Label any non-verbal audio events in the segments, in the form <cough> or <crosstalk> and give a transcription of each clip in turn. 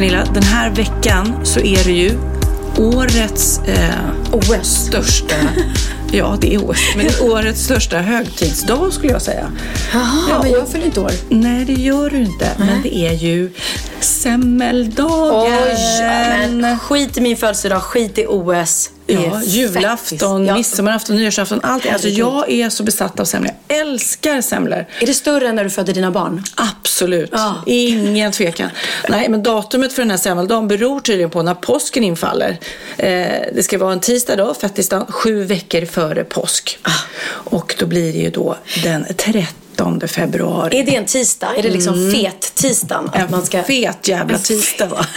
Pernilla, den här veckan så är det ju årets eh, OS. största, <laughs> ja det är OS, men det är årets största högtidsdag skulle jag säga. Jaha, men jag fyller inte år. Nej, det gör du inte, men det är ju semmeldagen. Oj, men skit i min födelsedag, skit i OS. Ja, julafton, Ja. midsommarafton, nyårsafton, allt. Alltså jag är så besatt av semlor. Jag älskar semlor. Är det större än när du födde dina barn? Absolut. Ja. Ingen tvekan. Nej, men datumet för den här semmeldagen beror tydligen på när påsken infaller. Eh, det ska vara en tisdag då, fettisdagen, sju veckor före påsk. Ah. Och då blir det ju då den 13 februari. Är det en tisdag? Är det liksom fet-tisdagen? Att Mm. En man ska... fet jävla tisdag va? <laughs>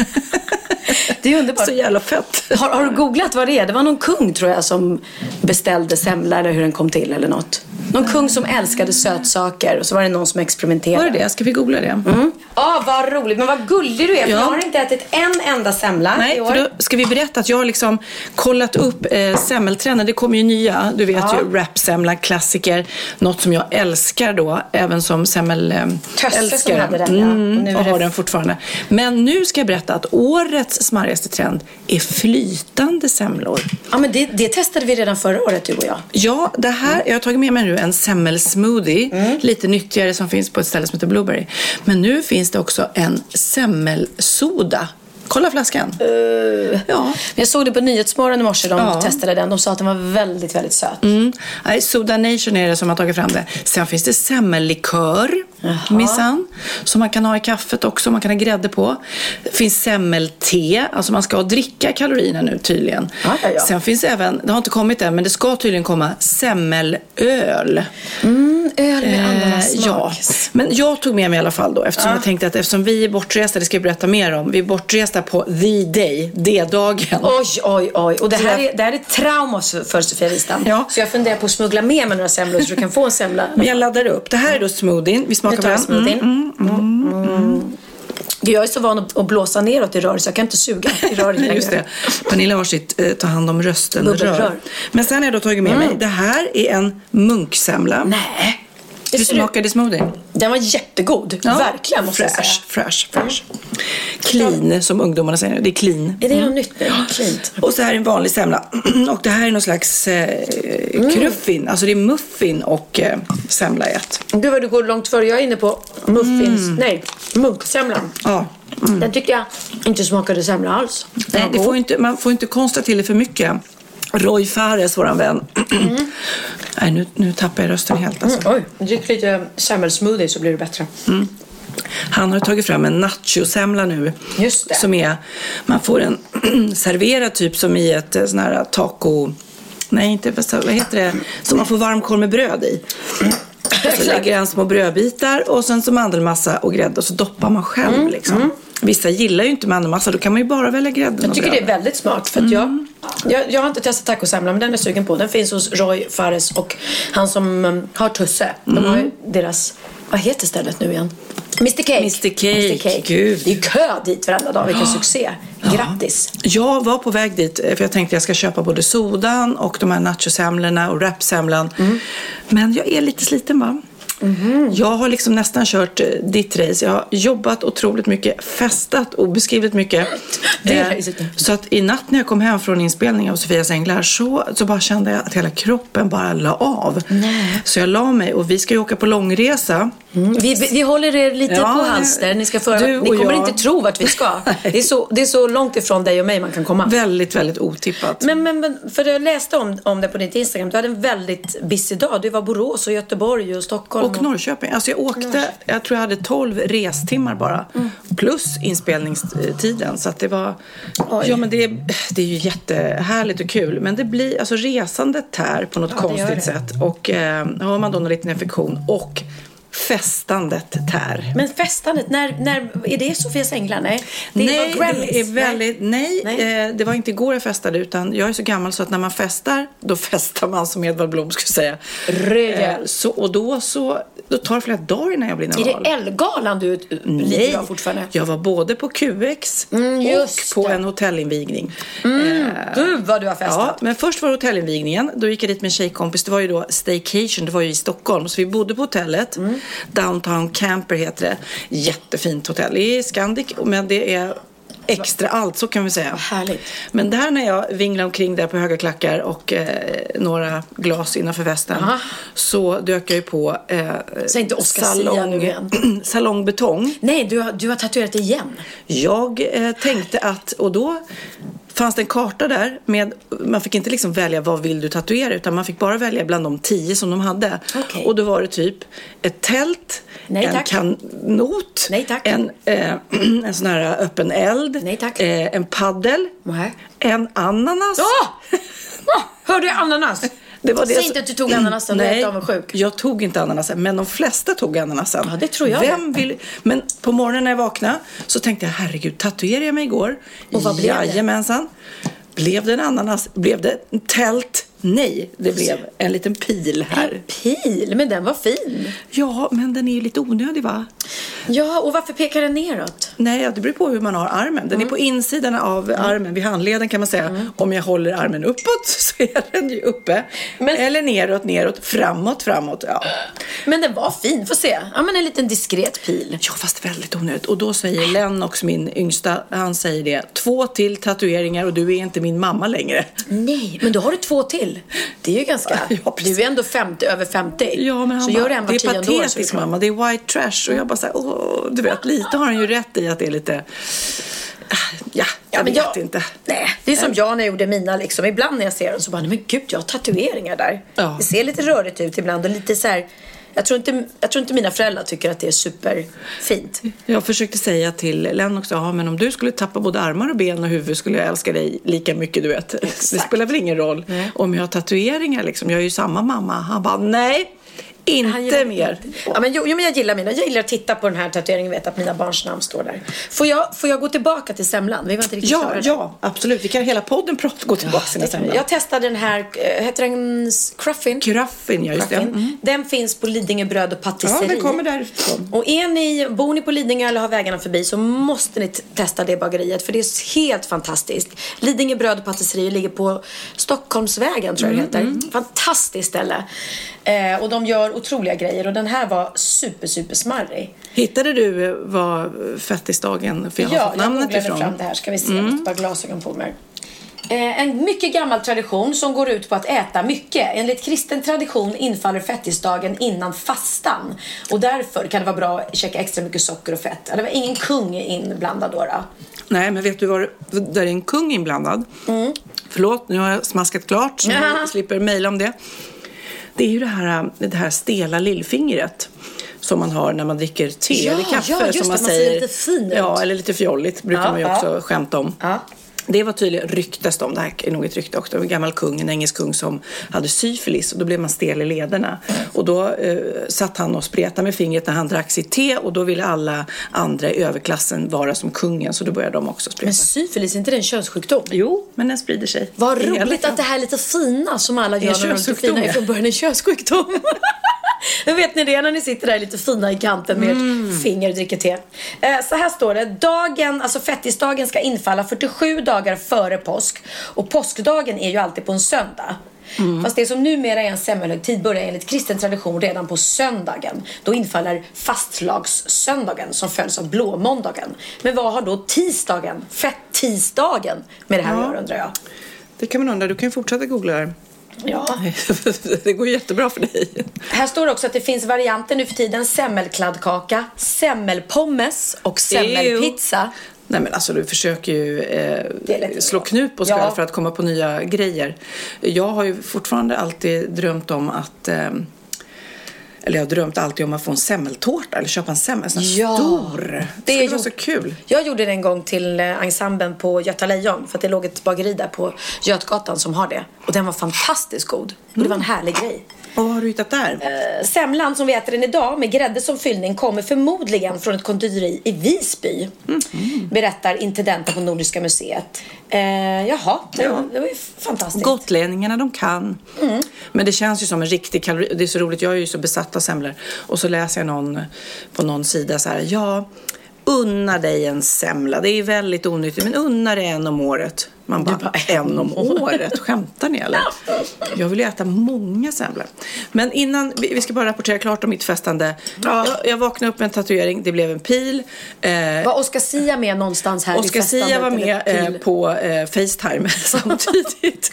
Det är underbart. Så jävla fett. Har, har du googlat vad det är? Det var någon kung tror jag som beställde semla eller hur den kom till eller något. Någon kung som älskade sötsaker och så var det någon som experimenterade. Var det det? Ska vi googla det? Mm. Ja, vad roligt. Men vad gullig du är. Ja. jag har inte ätit en enda semla Nej, i år. för då ska vi berätta att jag har liksom kollat upp eh, semmeltrenden. Det kommer ju nya, du vet Ja. ju, rapsemla, klassiker. Något som jag älskar då, även som semmel... Eh, Tösse som älskare. hade den, ja. Mm, Och har den fortfarande. Men nu ska jag berätta att årets smarrigaste trend är flytande semlor. Ja, men det, det testade vi redan förra året du och jag. Ja, det här, jag har tagit med mig nu en semmelsmoothie. Mm. Lite nyttigare som finns på ett ställe som heter Blueberry. Men nu finns det också en semmelsoda. Kolla flaskan. Ja. Men Jag såg det på Nyhetsmorgon i morse. De Ja. testade den. De sa att den var väldigt, väldigt söt. Mm. Nej, Soda Nation är det som har tagit fram det. Sen finns det semmellikör, minsann. Som man kan ha i kaffet också, man kan ha grädde på. Det finns semmelte, alltså man ska dricka kalorierna nu tydligen. Ja, ja, ja. Sen finns även, det har inte kommit än, men det ska tydligen komma semmelöl. Mm, öl med Eh, ananasmak. ja, men jag tog med mig i alla fall då eftersom Ja. jag tänkte att eftersom vi är bortresta, det ska jag berätta mer om, vi är bortresta på the day, D-dagen. Oj, oj, oj. Och det här är, det här är trauma för Sofia Wistam. Ja. Så jag funderar på att smuggla med mig några semlor så du kan få en semla. Men jag laddar upp. Det här är då smoothien. Vi smakar Nu tar jag på den. smoothien. Mm. Gud, Jag är så van att, blåsa neråt i rör så jag kan inte suga i röret <laughs> längre. just det. Pernilla har sitt eh, ta hand om rösten Bubbelrör. rör. Men sen har jag då tagit med mig, det här är en munksemla. Nej. Du Det ut- smakade smoothie? Den var jättegod. Verkligen måste jag säga. Fresh, fresh, fresh. Clean, som ungdomarna säger nu. Det är clean. Är det något nytt nu? Klint. Och så här är en vanlig semla. <clears throat> Och det här är någon slags eh, Mm. kruffin. Alltså det är muffin och eh, semla i ett. Gud vad du går långt före. Jag är inne på muffins. Mm. Nej, munksemlan. Ja. Den tycker jag inte smakade semla alls. Nej, får inte, man får inte konstra till det för mycket. Roy Fares, våran vän. Nej, nu, nu tappar jag rösten helt alltså. Mm, oj, drick lite semmelsmoothie så blir det bättre. Han har tagit fram en nachosemla nu. Just det. Som är, man får en <clears throat> serverad typ som i ett eh, sån här taco... Nej, inte vad heter det? Som man får varmkorv med bröd i. Så lägger han små brödbitar och sen så mandelmassa och grädde och så doppar man själv liksom. Vissa gillar ju inte mandelmassa, då kan man ju bara välja grädden Jag tycker det är väldigt smart. För att jag, jag, jag har inte testat tacosemla men den är jag sugen på. Den finns hos Roy Fares och han som um, har Tusse. De har ju deras, vad heter stället nu igen? Mr Cake. Mr. Cake, gud. Det är kö dit varenda dag. Vilken succé. Grattis. Jag var på väg dit för jag tänkte jag ska köpa både sodan och de här nachosemlorna och wrapsemlan. Men jag är lite sliten va? Jag har liksom nästan kört eh, ditt race. Jag har jobbat otroligt mycket, festat obeskrivligt mycket. <laughs> Eh, så att i natt när jag kom hem från inspelningen av Sofias änglar så, så bara kände jag att hela kroppen bara la av. Så jag la mig och vi ska ju åka på långresa. Vi, vi, vi håller er lite Ja, på halster. Ni, ska föra, ni kommer jag. inte tro vart vi ska. <laughs> det, är så, det är så långt ifrån dig och mig man kan komma. Väldigt, väldigt otippat. Men, men, men för jag läste om, om det på ditt Instagram. Du hade en väldigt busy dag. Du var Borås och Göteborg och Stockholm. Och Norrköping. Alltså jag åkte, jag tror jag hade 12 restimmar bara. Mm. Plus inspelningstiden. Så att det var, Oj. ja men det, är- det är ju jättehärligt och kul. Men det blir, alltså resandet tär på något Ja, konstigt sätt. Och eh, har man då någon liten infektion. Och festandet tär. Men festandet, när, när, är det Sofias änglar? Nej, det nej, var Grammys. det är väldigt, nej, Nej. Eh, det var inte igår jag festade utan jag är så gammal så att när man festar, då <laughs> festar man som Edvard Blom skulle säga. Rejält. Eh, så, och då så, då tar det flera dagar innan jag blir Är normal. det Ellegalan du lider av fortfarande? jag var både på QX Mm, och på det. en hotellinvigning. Du vad du har festat. Ja, men först var det hotellinvigningen. Då gick jag dit med en tjejkompis. Det var ju då staycation. Det var ju i Stockholm. Så vi bodde på hotellet. Mm. Downtown Camper heter det. Jättefint hotell. Det är Scandic, men det är extra allt, så kan vi säga. Härligt. Men där när jag vinglade omkring där på höga klackar och eh, några glas innanför västen Aha. så dök jag ju på eh, Säg inte Oscar igen. <clears throat> salongbetong. Nej, du har, du har tatuerat igen. Jag eh, tänkte att, och då fanns det en karta där med, man fick inte liksom välja vad vill du tatuera utan man fick bara välja bland de tio som de hade. Okej. Och då var det typ ett tält, Nej, en tack. kanot, Nej. En, eh, <clears throat> en sån här öppen eld, Nej. Eh, en paddel, en ananas. Åh! Åh, hörde jag ananas? <laughs> Det var Säg inte att du tog ananasen, är Nej, inte avundsjuk. jag tog inte ananasen, men de flesta tog ananasen. Ja, det tror jag. Vem vill... Men på morgonen när jag vaknade så tänkte jag, herregud, tatuerade jag mig igår? Och vad blev det? Jajamensan. Blev det en ananas? Blev det en tält? Nej, det blev en liten pil här. Pil, men den var fin. Ja, men den är ju lite onödig va? Ja, och varför pekar den neråt? Nej, det beror på hur man har armen. Den är på insidan av armen, vid handleden kan man säga. Om jag håller armen uppåt <laughs> så är den ju uppe. Men- Eller neråt, neråt, framåt, framåt. Ja. Men den var fin, får se. Ja, men en liten diskret pil. Ja, fast väldigt onödigt. Och då säger Lennox, min yngsta, han säger det. Två till tatueringar och du är inte min mamma längre. Nej, men då har du två till. Det är ju ganska... Ja, du är ändå 50, över 50. Ja, men han så bara, gör det en var det är patetiskt mamma, det är white trash. Och jag bara såhär, åh, du vet, lite har han ju rätt i att det är lite... Ah, Ja, jag men vet inte. Nej, det är som jag när jag gjorde mina liksom. Ibland när jag ser dem så bara, nej men gud, jag har tatueringar där. Ja. Det ser lite rörigt ut ibland och lite så här. Jag tror, inte, jag tror inte mina föräldrar tycker att det är superfint. Jag försökte säga till Lennox, ja men om du skulle tappa både armar och ben och huvud skulle jag älska dig lika mycket, du vet. Det Exakt. spelar väl ingen roll om jag har tatueringar liksom. Jag är ju samma mamma. Han bara, nej, inte mer. Ja, men, jo, jo, men jag gillar mina. Jag gillar att titta på den här tatueringen och veta att mina barns namn står där. Får jag, får jag gå tillbaka till semlan? Vi var inte riktigt Ja, klara där. ja, absolut. Vi kan hela podden prata, gå tillbaka till Det tror jag. Testade den här, äh, heter den Cruffin? Cruffin, ja just det. Mm. Den finns på Lidingö bröd och Ja, patisserie. den kommer därifrån. Och är ni, bor ni på Lidingö eller har vägarna förbi så måste ni testa det bageriet för det är helt fantastiskt. Lidingö bröd och patisserie ligger på Stockholmsvägen tror jag det Mm, heter. Fantastiskt ställe. Eh, och de gör otroliga grejer och den här var super, super smarrig. Hittade du eh, vad fettisdagen, för jag har Ja, fått jag namnet googlade ifrån. fram det här. Ska vi se, jag måste bara glasögon på mig. Eh, En mycket gammal tradition som går ut på att äta mycket. Enligt kristen tradition infaller fettisdagen innan fastan. Och därför kan det vara bra att käka extra mycket socker och fett. Ja, Det var ingen kung inblandad då. då. Nej, men vet du var där är en kung inblandad? Förlåt, nu har jag smaskat klart så <laughs> Ja. jag slipper mejla om det. Det är ju det här, det här stela lillfingret som man har när man dricker te Ja, eller kaffe. ja, just som det, man man ser säger. lite fin ut. Ja, eller lite fjolligt brukar Ja, man ju ja. också skämta om. Ja. Det var tydligen ryktes om, det här är nog ett rykte också, en gammal kung, en engelsk kung som hade syfilis och då blev man stel i lederna. Och då eh, satt han och spretade med fingret när han drack sitt te och då ville alla andra i överklassen vara som kungen så då började de också spreta. Men syfilis, är inte det en könssjukdom? Jo, men den sprider sig. Vad roligt att det här lite fina som alla gör när de är fina är från början en könssjukdom. <laughs> <laughs> Då vet ni det när ni sitter där lite fina i kanten med Mm. ert finger och dricker te. Eh, så här står det. Dagen, alltså fettisdagen ska infalla 47 dagar före påsk. Och påskdagen är ju alltid på en söndag. Mm. Fast det som numera är en semmelhögtid börjar enligt kristen tradition redan på söndagen. Då infaller fastlagssöndagen som följs av blåmåndagen. Men vad har då tisdagen, fett-tisdagen, med det här att göra undrar jag? Det kan man undra. Du kan fortsätta googla där. Ja. <laughs> det går jättebra för dig. Här står också att det finns varianter nu för tiden. Semmelkladdkaka, semmelpommes och semmelpizza. Nej men alltså du försöker ju eh, slå knut på sig ja. för att komma på nya grejer. Jag har ju fortfarande alltid drömt om att eh, eller jag har drömt alltid om att få en semmeltårta eller köpa en semmel, en ja, stor. Det, det var så kul. Jag gjorde det en gång till eh, ensemblen på Göta Lejon för att det låg ett bageri där på Götgatan som har det. Och den var fantastiskt god. Och det var en härlig grej. Och vad har du hittat där? Eh, semlan som vi äter den idag med grädde som fyllning kommer förmodligen från ett konditori i Visby. Mm. Berättar intendenta på Nordiska museet. Eh, jaha, det, ja. det var ju fantastiskt. Gotlänningarna de kan. Mm. Men det känns ju som en riktig kalori. Det är så roligt, jag är ju så besatt av semlor. Och så läser jag någon på någon sida så här. Ja, unna dig en semla. Det är väldigt onyttigt, men unna dig en om året. Man bara, bara en om året? Skämtar ni eller? Jag vill ju äta många semlor. Men innan, vi ska bara rapportera klart om mitt festande. Jag, jag vaknade upp med en tatuering, det blev en pil. Eh, var Oscar Sia med någonstans här Oscar Sia var med eh, på eh, Facetime <laughs> samtidigt.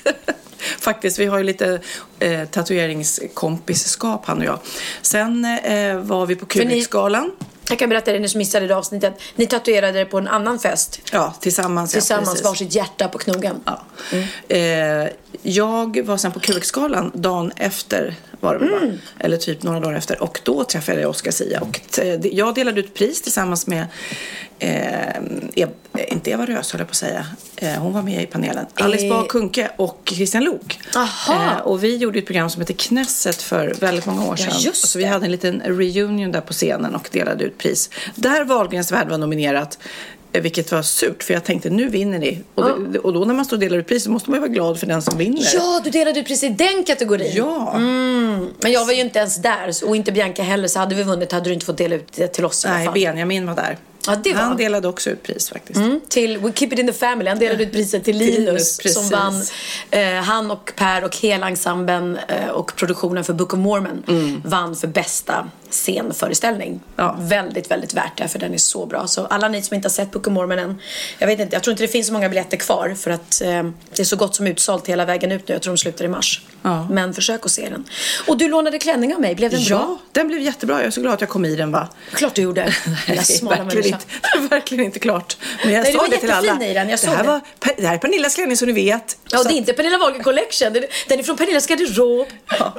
<laughs> Faktiskt, vi har ju lite eh, tatueringskompisskap han och jag. Sen eh, var vi på Kubikskalan. Jag kan berätta det ni som missade det avsnittet. Ni tatuerade det på en annan fest. Ja, tillsammans. Tillsammans, ja, varsitt hjärta på knogen. Ja. Mm. Eh, jag var sen på Kubikskalan dagen efter var det mm. Eller typ några dagar efter. Och då träffade jag Oscar Sia. Och jag delade ut pris tillsammans med eh, Eva, inte Eva Rös höll jag på att säga. Eh, hon var med i panelen. Alice Bah Kuhnke och Christian Lok. Eh, och vi gjorde ett program som heter Knesset för väldigt många år sedan. Ja, just så vi hade en liten reunion där på scenen och delade ut pris. Där Wahlgrens värld var nominerat. Vilket var surt, för jag tänkte nu vinner ni. Och, ja. då, och då när man står och delar ut pris så måste man ju vara glad för den som vinner. Ja, du delade ut pris i den kategorin. Ja. Mm. Men jag var ju inte ens där, och inte Bianca heller. Så hade vi vunnit hade du inte fått dela ut det till oss Nej, Benjamin var där. Ja, det var. Han delade också ut pris faktiskt. Mm, till We Keep It In The Family. Han delade ut priset till Linus. Linus som vann. Eh, han och Per och hela ensemblen eh, och produktionen för Book of Mormon mm. vann för bästa scenföreställning. Ja. Väldigt, väldigt värt det för den är så bra. Så alla ni som inte har sett Book of Mormon än. Jag vet inte, jag tror inte det finns så många biljetter kvar för att eh, det är så gott som utsålt hela vägen ut nu. Jag tror de slutar i mars. Ja. Men försök att se den. Och du lånade klänning av mig. Blev den ja, bra? den blev jättebra. Jag är så glad att jag kom i den va. Klart du gjorde. <laughs> Nej, verkligen inte, det var verkligen inte klart. Men jag Nej, sa det till alla. I den. Jag det, här var, det här är Pernillas klänning som ni vet. Ja, så. det är inte Pernilla Wahlgren Collection. Den är från Pernillas garderob. Ja.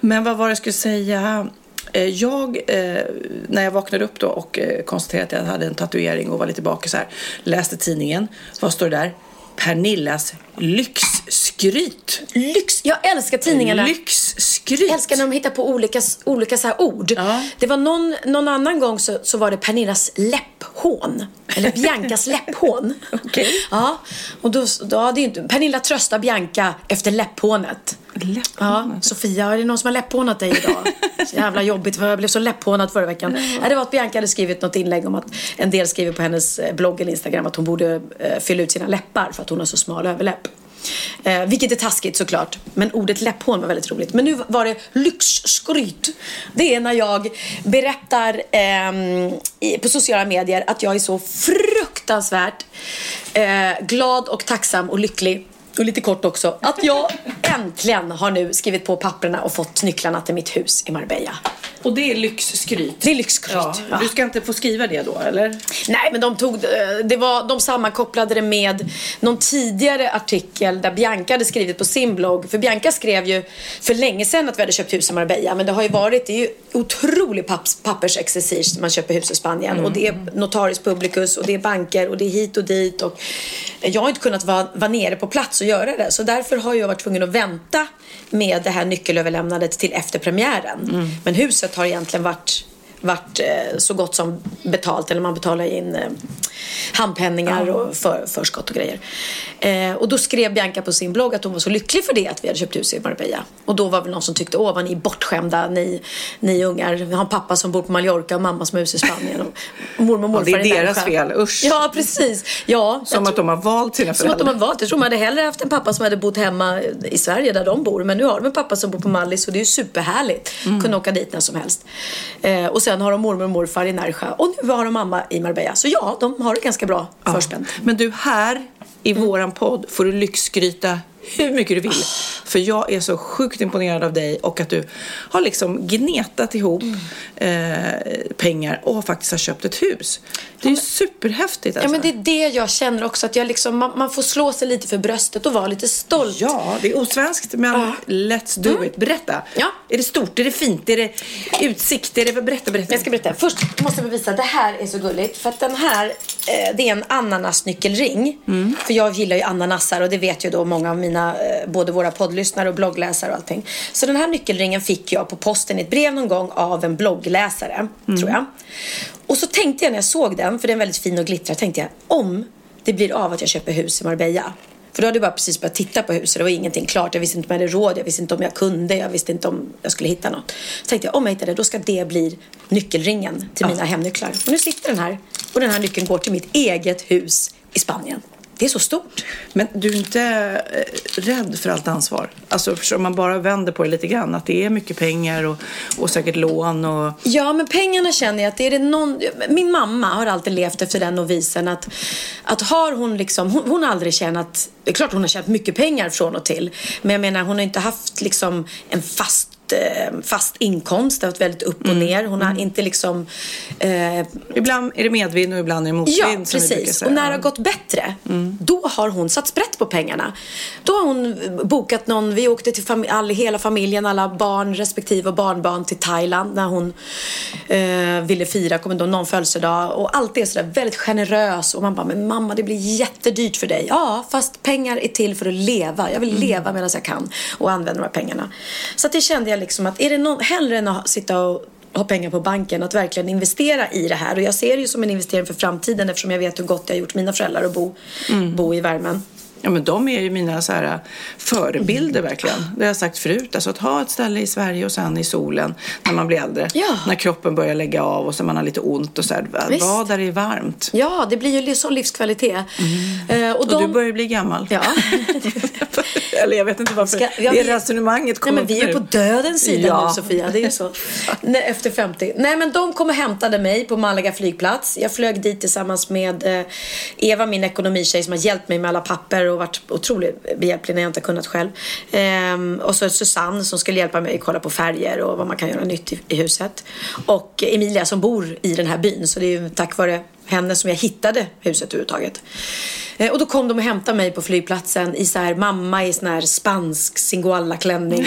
Men vad var det jag skulle säga? Eh, jag, eh, när jag vaknade upp då och eh, konstaterade att jag hade en tatuering och var lite bakis här, läste tidningen. Vad står det där? Pernillas lyxskryt. Lyx, jag älskar tidningarna. Lyxskryt. Jag älskar när de hittar på olika, olika så här ord. Ja. Det var någon, någon annan gång så, så var det Pernillas läpphån. Eller Biancas läpphån. <laughs> Okay. Ja, och då, då det är inte, Pernilla tröstar Bianca efter läpphånet. Läpphånet? Ja, Sofia, är det någon som har läpphånat dig idag? <laughs> Så jävla jobbigt för jag blev så läpphånad förra veckan. Nej. Det var att Bianca hade skrivit något inlägg om att en del skriver på hennes eh, blogg eller Instagram att hon borde eh, fylla ut sina läppar för att hon har så smal överläpp. Eh, vilket är taskigt såklart. Men ordet läpphån var väldigt roligt. Men nu var det lyxskryt. Det är när jag berättar eh, på sociala medier att jag är så fruktansvärt eh, glad och tacksam och lycklig och lite kort också, att jag äntligen har nu skrivit på papperna och fått nycklarna till mitt hus i Marbella. Och det är lyxskryt? Det är lyxskryt. Ja. Ja. Du ska inte få skriva det då, eller? Nej, men de tog det var, de sammankopplade det med någon tidigare artikel där Bianca hade skrivit på sin blogg. För Bianca skrev ju för länge sedan att vi hade köpt hus i Marbella. Men det har ju varit, det är ju otrolig papps, pappersexercis när man köper hus i Spanien. Mm. Och det är notaris publicus och det är banker och det är hit och dit. Och jag har inte kunnat vara, vara nere på plats och göra det. Så därför har jag varit tvungen att vänta med det här nyckelöverlämnandet till efter premiären. Mm. Men huset har egentligen varit vart eh, så gott som betalt. Eller man betalar in eh, handpenningar och för, förskott och grejer. Eh, och då skrev Bianca på sin blogg att hon var så lycklig för det att vi hade köpt hus i Marbella. Och då var väl någon som tyckte, åh vad ni är bortskämda, ni, ni ungar. Vi har en pappa som bor på Mallorca och mamma som har hus i Spanien. Och mormor och morfar Ja, det är deras fel, usch. Ja, precis. Ja, Som att de har valt sina som att de föräldrar. har valt. Jag tror man hade hellre haft en pappa som hade bott hemma i Sverige där de bor. Men nu har de en pappa som bor på Mallis och det är ju superhärligt. Mm. Kunna åka dit när som helst. Eh, och sen har de mormor och morfar i Närsjö. Och nu har de mamma i Marbella. Så ja, de har det ganska bra Ja. förspänt. Men du, här i Mm. våran podd får du lyxskryta hur mycket du vill. För jag är så sjukt imponerad av dig och att du har liksom gnetat ihop Mm. eh, pengar och faktiskt har köpt ett hus. Det är ju superhäftigt Ja, alltså. men det är det jag känner också. Att jag liksom, man, man får slå sig lite för bröstet och vara lite stolt. Ja, det är osvenskt men let's do it. Berätta. Mm. Ja. Är det stort? Är det fint? Är det utsikt? Är det... Berätta, berätta. Jag ska berätta. Först måste jag visa. Det här är så gulligt. För att den här, eh, det är en ananasnyckelring. För jag gillar ju ananassar och det vet ju då många av mina, eh, både våra poddlyssnare och bloggläsare och allting. Så den här nyckelringen fick jag på posten i ett brev någon gång av en bloggläsare, tror jag. Och så tänkte jag när jag såg den, för den är väldigt fin och glittrar, tänkte jag om det blir av att jag köper hus i Marbella. För då hade jag bara precis börjat titta på hus och det var ingenting klart. Jag visste inte om jag hade råd, jag visste inte om jag kunde, jag visste inte om jag skulle hitta något. Så tänkte jag, om jag hittar det, då ska det bli nyckelringen till mina hemnycklar. Och nu sitter den här och den här nyckeln går till mitt eget hus i Spanien. Det är så stort. Men du är inte eh, rädd för allt ansvar? Alltså om man bara vänder på det lite grann, att det är mycket pengar och, och säkert lån och... Ja, men pengarna känner jag att det är det någon... Min mamma har alltid levt efter den novisen att, att har hon liksom... Hon, hon har aldrig tjänat... Det är klart hon har tjänat mycket pengar från och till. Men jag menar, hon har inte haft liksom en fast eh, fast inkomst. Det har varit väldigt upp och ner. Hon har inte liksom... Eh, Ibland är det medvind och ibland är det motvind. Ja, precis. Och när det har gått bättre, då har hon satt sprätt på pengarna. Då har hon bokat någon, vi åkte till fam- all, hela familjen, alla barn respektive och barnbarn till Thailand när hon eh, ville fira, kommer då någon födelsedag. Och allt är sådär väldigt generös. Och man bara, men mamma det blir jättedyrt för dig. Ja, fast pengar är till för att leva. Jag vill leva medan jag kan och använda de här pengarna. Så det kände jag liksom att är det någon, hellre än att sitta och ha pengar på banken att verkligen investera i det här. Och jag ser det ju som en investering för framtiden eftersom jag vet hur gott det har gjort mina föräldrar att bo, bo i värmen. Ja, men de är ju mina så här, förebilder verkligen. Det har jag sagt förut. Alltså att ha ett ställe i Sverige och sen i solen när man blir äldre. Ja. När kroppen börjar lägga av och så man har lite ont och så här. Visst. Bad där det är varmt. Ja, det blir ju sån livskvalitet. Eh, och Och de... du börjar bli gammal. Ja. <laughs> Eller jag vet inte varför Ska- ja, det resonemanget Nej, kom men vi är nu. på dödens sida Ja. nu Sofia. Det är ju så. Nej, efter 50. Nej men de kom och hämtade mig på Malaga flygplats. Jag flög dit tillsammans med eh, Eva, min ekonomitjej som har hjälpt mig med alla papper och varit otroligt behjälplig när jag inte kunnat själv. Ehm, och så Susanne som skulle hjälpa mig att kolla på färger och vad man kan göra nytt i, i huset. Och Emilia som bor i den här byn. Så det är ju tack vare henne som jag hittade huset överhuvudtaget. Eh, Och då kom de och hämtade mig på flygplatsen i så här, mamma i sån här spansk singoalla-klänning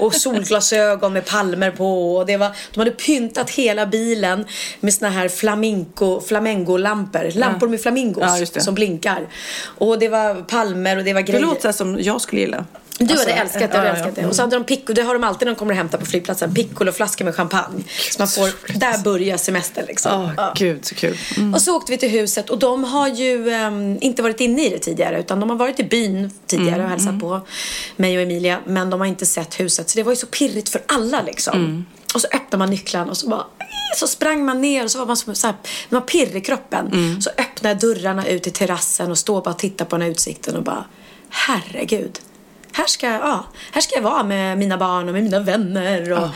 och solglasögon med palmer på. Och det var, de hade pyntat hela bilen med såna här flamenco, flamengo-lampor. Lampor med flamingos Ja, det. som blinkar. Och det var palmer och det var Det grejer. låter så här som jag skulle gilla. Du Alltså, hade älskat det, ja, du ja, älskat det. Och så hade de piccolo, det har de alltid när de kommer och hämtar på flygplatsen. Piccoloflaskor med champagne. Så man får, där börjar semestern liksom. Åh, Ja. gud så kul. Mm. Och så åkte vi till huset och de har ju ehm, inte varit inne i det tidigare utan de har varit i byn tidigare och hälsat på mig och Emilia men de har inte sett huset så det var ju så pirrigt för alla liksom. Och så öppnar man nycklarna och så bara så sprang man ner och så var man så, så här, man pirr i kroppen. Så öppnade jag dörrarna ut till terrassen och och bara tittade på den här utsikten och bara herregud. Här ska, ja, här ska jag vara med mina barn och med mina vänner och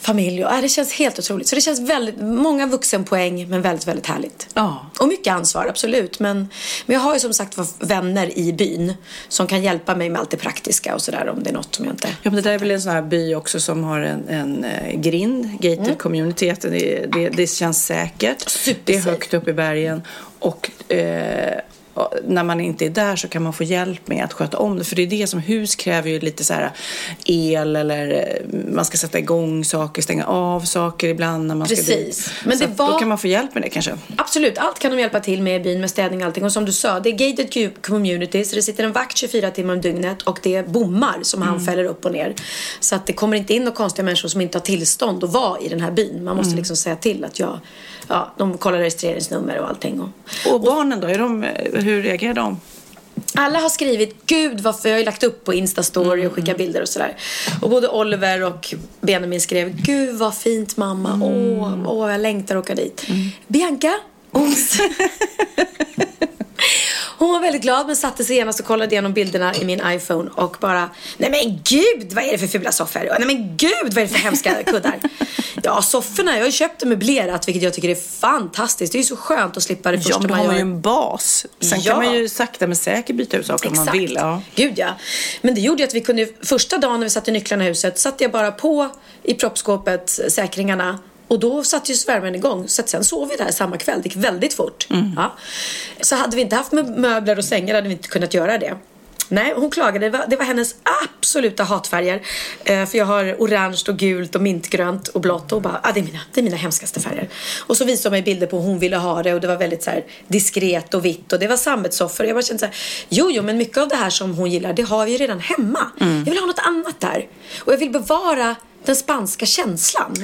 familj. Och, ja, det känns helt otroligt. Så det känns väldigt, många vuxenpoäng men väldigt, väldigt härligt. Ja. Och mycket ansvar, absolut. Men, men jag har ju som sagt vänner i byn som kan hjälpa mig med allt det praktiska och sådär om det är något som jag inte... Ja, men det där är väl en sån här by också som har en, en eh, grind, gated community. Att Det, det, det känns säkert. Supersafe. Det är högt upp i bergen. Och eh, när man inte är där så kan man få hjälp med att sköta om det. För det är det som hus kräver ju lite så här el eller eh, man ska sätta igång saker, stänga av saker ibland när man ska Precis. dit. Men så det att Då var- kan man få hjälp med det kanske. Absolut. Allt kan de hjälpa till med i byn med städning och allting. Och som du sa, det är gated community så det sitter en vakt 24 timmar om dygnet och det är bommar som han fäller upp och ner. Så att det kommer inte in några konstiga människor som inte har tillstånd att vara i den här byn. Man måste liksom säga till att jag, ja, de kollar registreringsnummer och allting. Och, Och barnen då, är de, hur reagerar de? alla har skrivit, gud varför, jag har ju lagt upp på Instastory och skickat bilder och sådär. Och både Oliver och Benjamin skrev, gud vad fint mamma, åh, åh jag längtar att åka dit. Bianca, hon, <laughs> hon var väldigt glad men satte sig genast och kollade igenom bilderna i min iPhone och bara, nej men gud vad är det för fula soffor? Nej men gud vad är det för hemska kuddar? <laughs> Ja, sofforna, jag har ju köpt det möblerat vilket jag tycker är fantastiskt. Det är ju så skönt att slippa det första Ja, men då man har man gör. ju en bas. Sen Ja. kan man ju sakta men säkert byta ut saker om man vill. Ja. Gud ja. Men det gjorde ju att vi kunde, första dagen när vi satte nycklarna i huset satte jag bara på i proppskåpet säkringarna och då satte ju värmen igång. Så att sen sov vi där samma kväll. Det gick väldigt fort. Ja. Så hade vi inte haft med möbler och sängar hade vi inte kunnat göra det. Nej, hon klagade. Det var, det var hennes absoluta hatfärger. Eh, för jag har orange och gult och mintgrönt och blått. Och bara, ah, det, är mina, det är mina hemskaste färger. Och så visade hon mig bilder på hur hon ville ha det. Och det var väldigt så här, diskret och vitt. Och det var sammetssoffor. Jag bara kände så här, jo, jo, men mycket av det här som hon gillar, det har vi ju redan hemma. Jag vill ha något annat där. Och jag vill bevara den spanska känslan.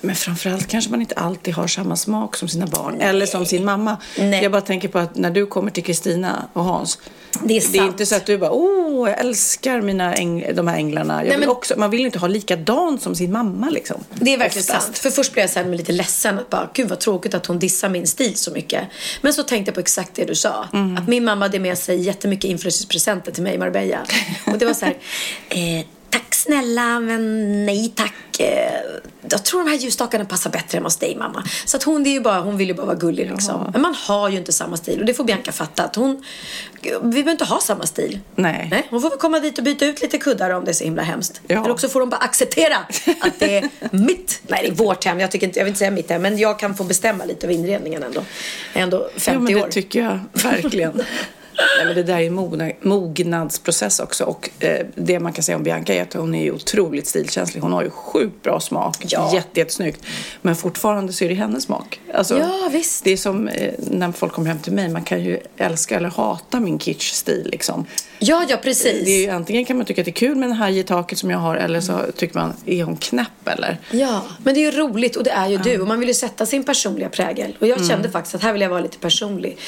Men framförallt kanske man inte alltid har samma smak som sina barn. Eller som sin mamma. Nej. Jag bara tänker på att när du kommer till Kristina och Hans. Det är Det är inte så att du bara, åh, jag älskar mina äng- de här änglarna. Jag vill men- också, man vill inte ha likadant som sin mamma liksom. Det är verkligen Oftast. sant. För först blev jag så här lite ledsen. Att bara, Gud vad tråkigt att hon dissar min stil så mycket. Men så tänkte jag på exakt det du sa. Att min mamma hade med sig jättemycket inflytelsepresenter till mig i Marbella. Och det var så här. <laughs> Eh, tack snälla men nej tack. Eh, jag tror de här ljusstakarna passar bättre än hos dig mamma. Så att hon, det är ju bara, hon vill ju bara vara gullig liksom. Men man har ju inte samma stil. Och det får Bianca fatta. Att hon, vi behöver inte ha samma stil. Nej. Nej, hon får väl komma dit och byta ut lite kuddar om det är så himla hemskt. Ja. Eller också får de bara acceptera att det är <laughs> mitt, nej det är vårt hem, jag, tycker inte, jag vill inte säga mitt hem, men jag kan få bestämma lite över inredningen ändå. Jag är ändå 50 Jo, men det år. tycker jag verkligen. <laughs> Nej, men det där är en mogna- mognadsprocess också. Och eh, det man kan säga om Bianca är att hon är ju otroligt stilkänslig. Hon har ju sjukt bra smak. Ja. Jätte, jättesnyggt. Men fortfarande så är det hennes smak. Alltså, Ja, visst. Det är som eh, när folk kommer hem till mig. Man kan ju älska eller hata min kitsch-stil liksom. Ja, ja precis. Det är ju, antingen kan man tycka att det är kul med en haj i taket som jag har. Eller så tycker man, är hon knäpp eller? Ja, men det är ju roligt och det är ju du och man vill ju sätta sin personliga prägel. Och jag kände faktiskt att här vill jag vara lite personlig.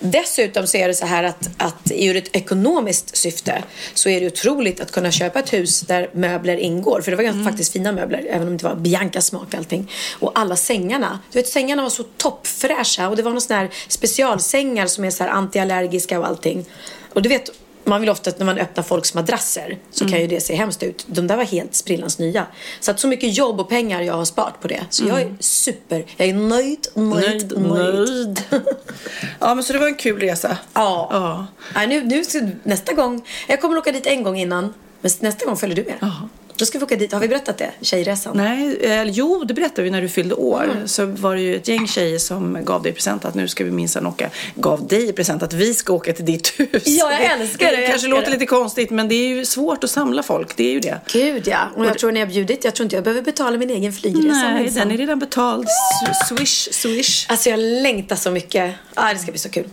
Dessutom så är det så här att, att ur ett ekonomiskt syfte så är det otroligt att kunna köpa ett hus där möbler ingår. För det var ganska faktiskt fina möbler, även om det inte var Biancas smak och allting. Och alla sängarna, du vet sängarna var så toppfräscha och det var några sådana här specialsängar som är så här antiallergiska och allting. Och du vet, man vill ofta att när man öppnar folks madrasser så kan ju det se hemskt ut. De där var helt sprillans nya. Så att så mycket jobb och pengar jag har sparat på det. Så jag är super, jag är nöjd, nöjd, nöjd. <laughs> ja, men så det var en kul resa. Ja. ja. Nej, nu, nu, nästa gång, jag kommer åka dit en gång innan. Men nästa gång följer du med. Ja. Då ska vi åka dit. Har vi berättat det? Tjejresan? Nej, eh, jo, det berättade vi när du fyllde år. Mm. Så var det ju ett gäng tjejer som gav dig present att nu ska vi minsann åka. Gav dig present att vi ska åka till ditt hus. Ja, jag älskar det, Det jag kanske älskar låter det. lite konstigt, men det är ju svårt att samla folk. Det är ju det. Gud ja. Och jag tror när jag bjudit, jag tror inte jag behöver betala min egen flygresa. Nej, minsann. den är redan betald. Swish, swish. Alltså jag längtar så mycket. Ah, det ska bli så kul.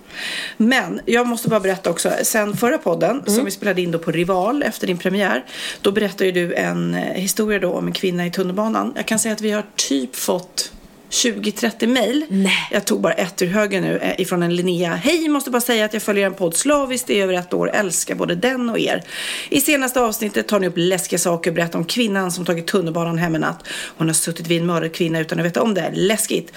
Men jag måste bara berätta också. Sen förra podden Mm. som vi spelade in då på Rival efter din premiär. Då berättade ju du en en eh, historia då om en kvinna i tunnelbanan. Jag kan säga att vi har typ fått 20-30 mejl. Jag tog bara ett ur högen nu eh, ifrån en Linnea. Hej, måste bara säga att jag följer en podd slaviskt i över ett år. Älskar både den och er. I senaste avsnittet tar ni upp läskiga saker och berättar om kvinnan som tagit tunnelbanan hem en natt. Hon har suttit vid en mördad kvinna utan att veta om det. Läskigt.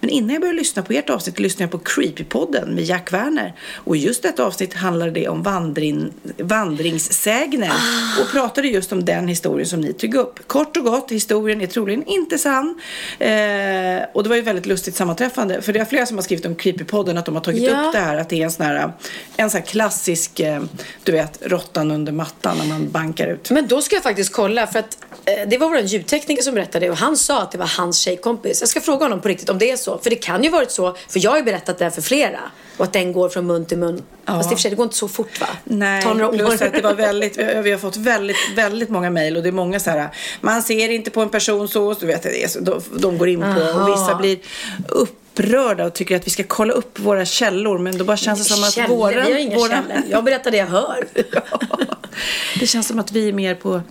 Men innan jag började lyssna på ert avsnitt lyssnade jag på Creepypodden med Jack Werner. Och just detta avsnitt handlade det om vandring, vandringssägner. Och pratade just om den historien som ni tog upp. Kort och gott, historien är troligen inte sann. Eh, och det var ju väldigt lustigt sammanträffande. För det är flera som har skrivit om Creepypodden att de har tagit Ja. upp det här. Att det är en sån här, en sån här klassisk, eh, du vet, råttan under mattan när man bankar ut. Men då ska jag faktiskt kolla för att eh, det var vår ljudtekniker som berättade och han sa att det var hans tjejkompis. Jag ska fråga honom på riktigt om det är så. För det kan ju varit så, för jag har ju berättat det här för flera. Och att den går från mun till mun. Fast i och för sig, det går inte så fort va? Nej, Tar några plus år. att det var <laughs> väldigt, vi vi har fått väldigt, väldigt många mejl och det är många så här, man ser inte på en person så, så du vet, det är så, de, de går in på och vissa blir upp upprörda och tycker att vi ska kolla upp våra källor. Men då bara känns det som att Källor, våra... vi har inga våra... källor. Jag berättar det jag hör. <laughs> Det känns som att vi är mer på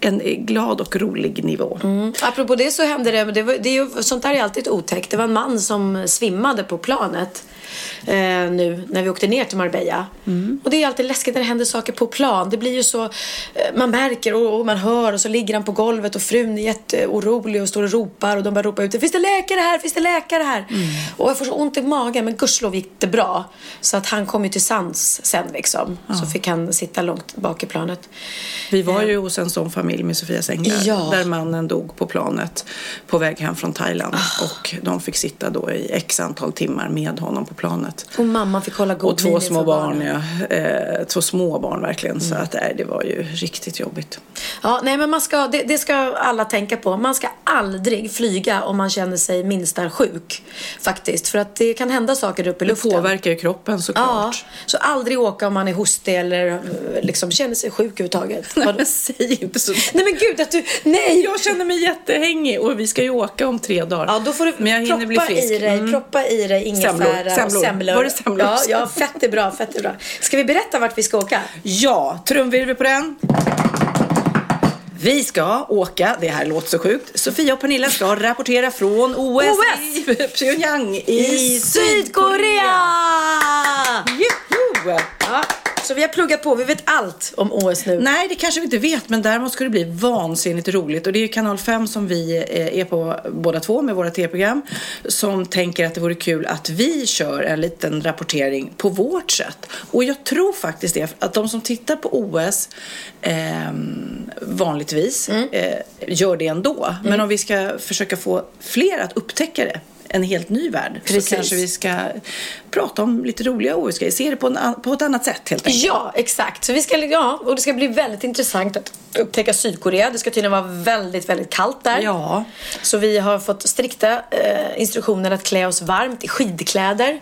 en glad och rolig nivå. Mm. Apropå det så hände det, det, var, det är ju, sånt där är alltid otäckt. Det var en man som svimmade på planet eh, nu när vi åkte ner till Marbella. Och det är alltid läskigt när det händer saker på plan. Det blir ju så, eh, man märker och, och man hör och så ligger han på golvet och frun är jätteorolig och står och ropar och de börjar ropa ut Finns det läkare här? Finns det läkare här? Och jag får så ont i magen men gudskelov gick det bra. Så att han kom ju till sans sen liksom. Så fick han sitta långt bak i planet. Vi var ju hos en sån familj med Sofias änglar Ja. där mannen dog på planet på väg hem från Thailand Ah. och de fick sitta då i x antal timmar med honom på planet. Och mamman fick hålla god Och två små barn, barnen. ja. Eh, två små barn verkligen. Mm. Så att nej, det var ju riktigt jobbigt. Ja, nej men man ska, det, det ska alla tänka på. Man ska aldrig flyga om man känner sig minsta sjuk. Faktiskt. För att det kan hända saker uppe i Det luften. påverkar ju kroppen Ja, såklart. så aldrig åka om man är hostig eller eh, liksom känner sig sjuk överhuvudtaget. <laughs> Vadå? Men säg inte så. Nej men gud att du, nej! Jag känner mig jättehängig och vi ska ju åka om tre dagar. Ja, då får du Men jag hinner bli proppa frisk. i dig, Mm. proppa i dig ingefära Semlor. Semlor. Semlor. Var det semlor? Ja, ja, fett är bra, fett är bra. Ska vi berätta vart vi ska åka? Ja, trumvirvel på den. Vi ska åka, det här låter så sjukt. Sofia och Pernilla ska rapportera från OS, OS! i Pyongyang i, I Sydkorea! Juhu! Ja, så vi har pluggat på, vi vet allt om OS nu. Nej, det kanske vi inte vet, men däremot ska det bli vansinnigt roligt. Och det är ju kanal 5 som vi eh, är på båda två med våra tv-program. Som tänker att det vore kul att vi kör en liten rapportering på vårt sätt. Och jag tror faktiskt det, att de som tittar på OS eh, vanligtvis eh, gör det ändå. Men om vi ska försöka få fler att upptäcka det en helt ny värld Precis. så kanske vi ska prata om lite roliga OS-grejer. Se det på, en, på ett annat sätt helt enkelt. Ja, exakt. Så vi ska, ja, och det ska bli väldigt intressant att upptäcka Sydkorea. Det ska tydligen vara väldigt, väldigt kallt där. Ja. Så vi har fått strikta eh, instruktioner att klä oss varmt i skidkläder.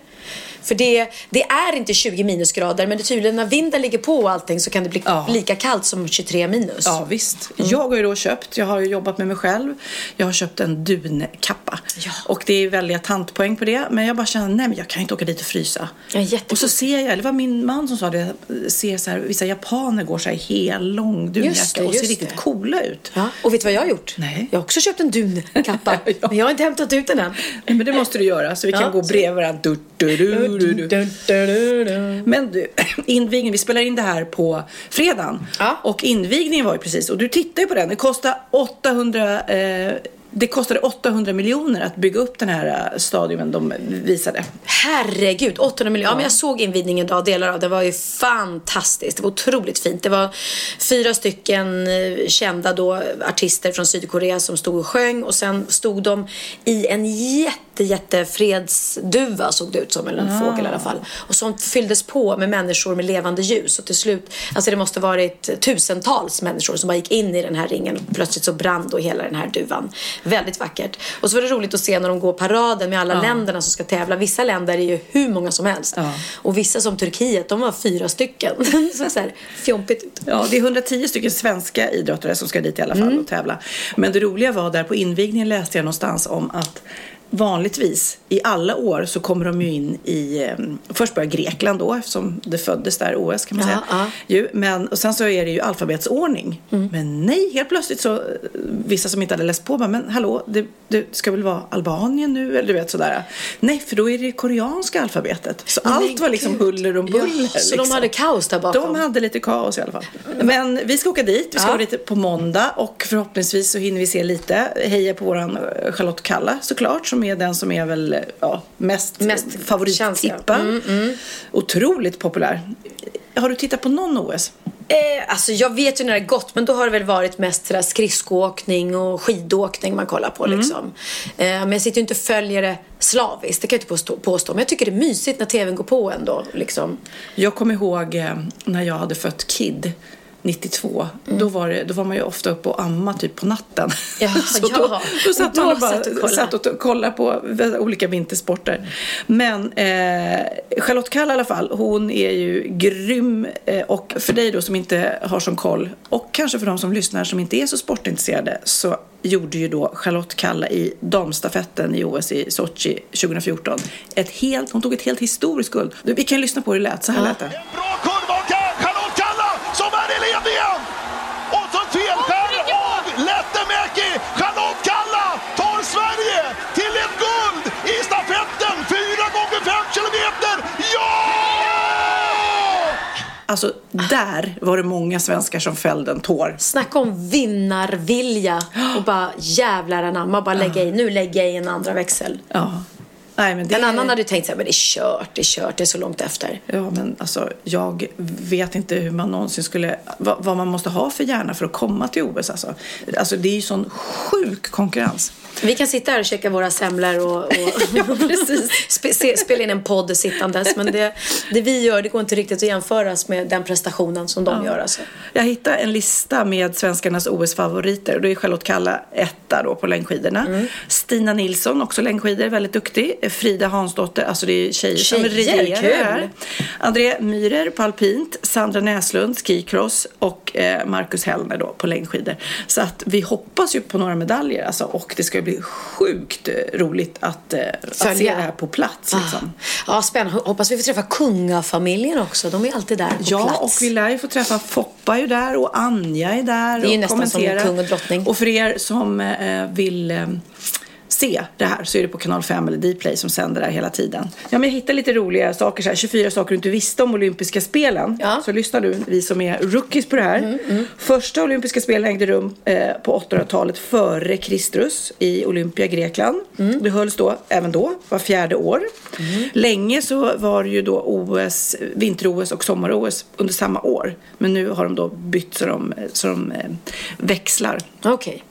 För det, det är inte 20 minusgrader men det är tydligen när vinden ligger på och allting så kan det bli Ja. lika kallt som 23 minus. Ja visst. Jag har ju då köpt, jag har ju jobbat med mig själv. Jag har köpt en dunkappa. Ja. Och det är väldiga tantpoäng på det. Men jag bara känner, nej men jag kan inte åka dit och frysa. Ja, jättegod. och så ser jag, det var min man som sa det, ser så här, vissa japaner går så här hel lång dunjacka och ser riktigt det. coola ut. Ja, och vet du vad jag har gjort? Nej. Jag har också köpt en dunkappa. <laughs> Ja. Men jag har inte hämtat ut den än. Nej, men det måste du göra så vi kan gå bredvid varandra. Du, du, du, du, du. Men du, <clears throat> invigningen, vi spelar in det här på fredagen. Ja. Och invigningen var ju precis, och du tittar ju på den, det kostar 800 eh, det kostade 800 miljoner att bygga upp den här eh, stadion de visade. Herregud, 800 miljoner. Ja. men jag såg invigningen idag, delar av det. var ju fantastiskt. Det var otroligt fint. Det var fyra stycken eh, kända då artister från Sydkorea som stod och sjöng och sen stod de i en jätte, jätte fredsduva såg det ut som, eller en fågel i alla fall. Och som fylldes på med människor med levande ljus och till slut, alltså det måste varit tusentals människor som bara gick in i den här ringen och plötsligt så brann då hela den här duvan. Väldigt vackert. Och så var det roligt att se när de går paraden med alla länderna som ska tävla. Vissa länder är ju hur många som helst. Ja. Och vissa som Turkiet, de var fyra stycken. <laughs> så så här fjompigt ut. Ja, det är 110 stycken svenska idrottare som ska dit i alla fall och tävla. Men det roliga var där på invigningen läste jag någonstans om att vanligtvis i alla år så kommer de ju in i, eh, först börjar Grekland då eftersom det föddes där OS kan man Ja, säga. ja. Men, och sen så är det ju alfabetsordning. Men nej, helt plötsligt så, eh, vissa som inte hade läst på bara, men hallå, det, det ska väl vara Albanien nu? Eller du vet sådär. Nej, för då är det koreanska alfabetet. Så Men allt var liksom gud. huller och buller. Ja, så de liksom. hade kaos där bakom? De hade lite kaos i alla fall. Men vi ska åka dit. Vi ska Ja. vara dit på måndag och förhoppningsvis så hinner vi se lite. Heja på våran eh, Charlotte Kalla såklart som är den som är väl ja, mest, Mest favorittippad. känsliga. Otroligt populär. Har du tittat på någon OS? Eh, alltså jag vet ju när det har gått men då har det väl varit mest sådär skridskoåkning och skidåkning man kollar på liksom. Eh, men jag sitter ju inte och följer det slaviskt, det kan jag inte påstå, påstå. Men jag tycker det är mysigt när tvn går på ändå liksom. Jag kommer ihåg eh, när jag hade fött Kid. 92, då, var det, då var man ju ofta uppe och amma typ på natten. Ja, <laughs> så ja. Då, då satt Då man och bara satt och kollade. satt och kollade på olika vintersporter. Men eh, Charlotte Kall i alla fall, hon är ju grym. Eh, och för dig då som inte har sån koll, och kanske för de som lyssnar som inte är så sportintresserade, så gjorde ju då Charlotte Kalla i damstafetten i OS i Sochi 2014 ett helt, hon tog ett helt historiskt guld. Vi kan ju lyssna på hur det lät, så här lät det. Alltså, där var det många svenskar som fällde en tår. Snacka om vinnarvilja och bara jävlar anamma, bara lägga i, nu lägger jag i en andra växel. Ja. Nej, men det En annan hade tänkt så här, men det är kört, det är kört, det är så långt efter. Ja, men alltså, jag vet inte hur man någonsin skulle... Vad, vad man måste ha för hjärna för att komma till OS. Alltså, alltså det är ju sån sjuk konkurrens. Vi kan sitta här och käka våra semlor och, och <laughs> Spe, se, spela in en podd sittandes. Men det, det vi gör, det går inte riktigt att jämföras med den prestationen som de gör. Alltså. Jag hittade en lista med svenskarnas OS-favoriter. Då är Charlotte Kalla etta då på längdskidorna. Mm. Stina Nilsson, också längdskidor, väldigt duktig. Frida Hansdotter, alltså det är tjejer, som Tjejer, regerar kul. här. André Myhrer på alpint, Sandra Näslund skicross och eh, Marcus Hellner då på längdskidor. Så att vi hoppas ju på några medaljer alltså, och det ska bli sjukt eh, roligt att, eh, att se det här på plats. Liksom. Ja, spännande. Hoppas vi får träffa kungafamiljen också. De är alltid där på Ja, plats. och vi lär ju få träffa Foppa är ju där och Anja är där Det är ju och nästan som kommentera. kung och drottning. Och för er som eh, vill eh, se det här så är det på kanal 5 eller Dplay som sänder det här hela tiden. Ja, men jag hittade lite roliga saker så här, 24 saker du inte visste om olympiska spelen. Ja. Mm, Så lyssna du, vi som är rookies på det här. Första olympiska spelen ägde rum eh, på 800-talet före Kristus i Olympia, Grekland. Mm. Det hölls då, även då, var fjärde år. Länge så var det ju då OS, vinter-OS och sommar-OS under samma år. Men nu har de då bytt så de, så de eh, växlar. Okej.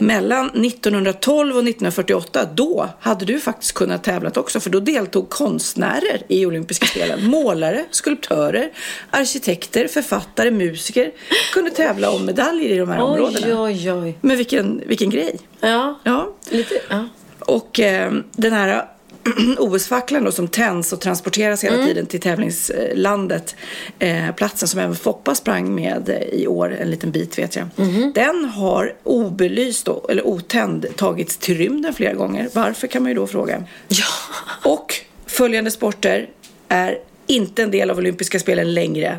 Mellan 1912 och 1948, då hade du faktiskt kunnat tävlat också för då deltog konstnärer i olympiska spelen. Målare, skulptörer, arkitekter, författare, musiker kunde tävla om medaljer i de här områdena. Oj, oj, oj. Men vilken, vilken grej! Ja, Ja. lite. Ja. Och eh, den här <clears throat> OS-facklan då som tänds och transporteras hela tiden till tävlingslandet, eh, platsen som även Foppa sprang med eh, i år, en liten bit vet jag. Den har obelyst då, eller otänd tagits till rymden flera gånger. Varför kan man ju då fråga. ja. Och följande sporter är inte en del av olympiska spelen längre.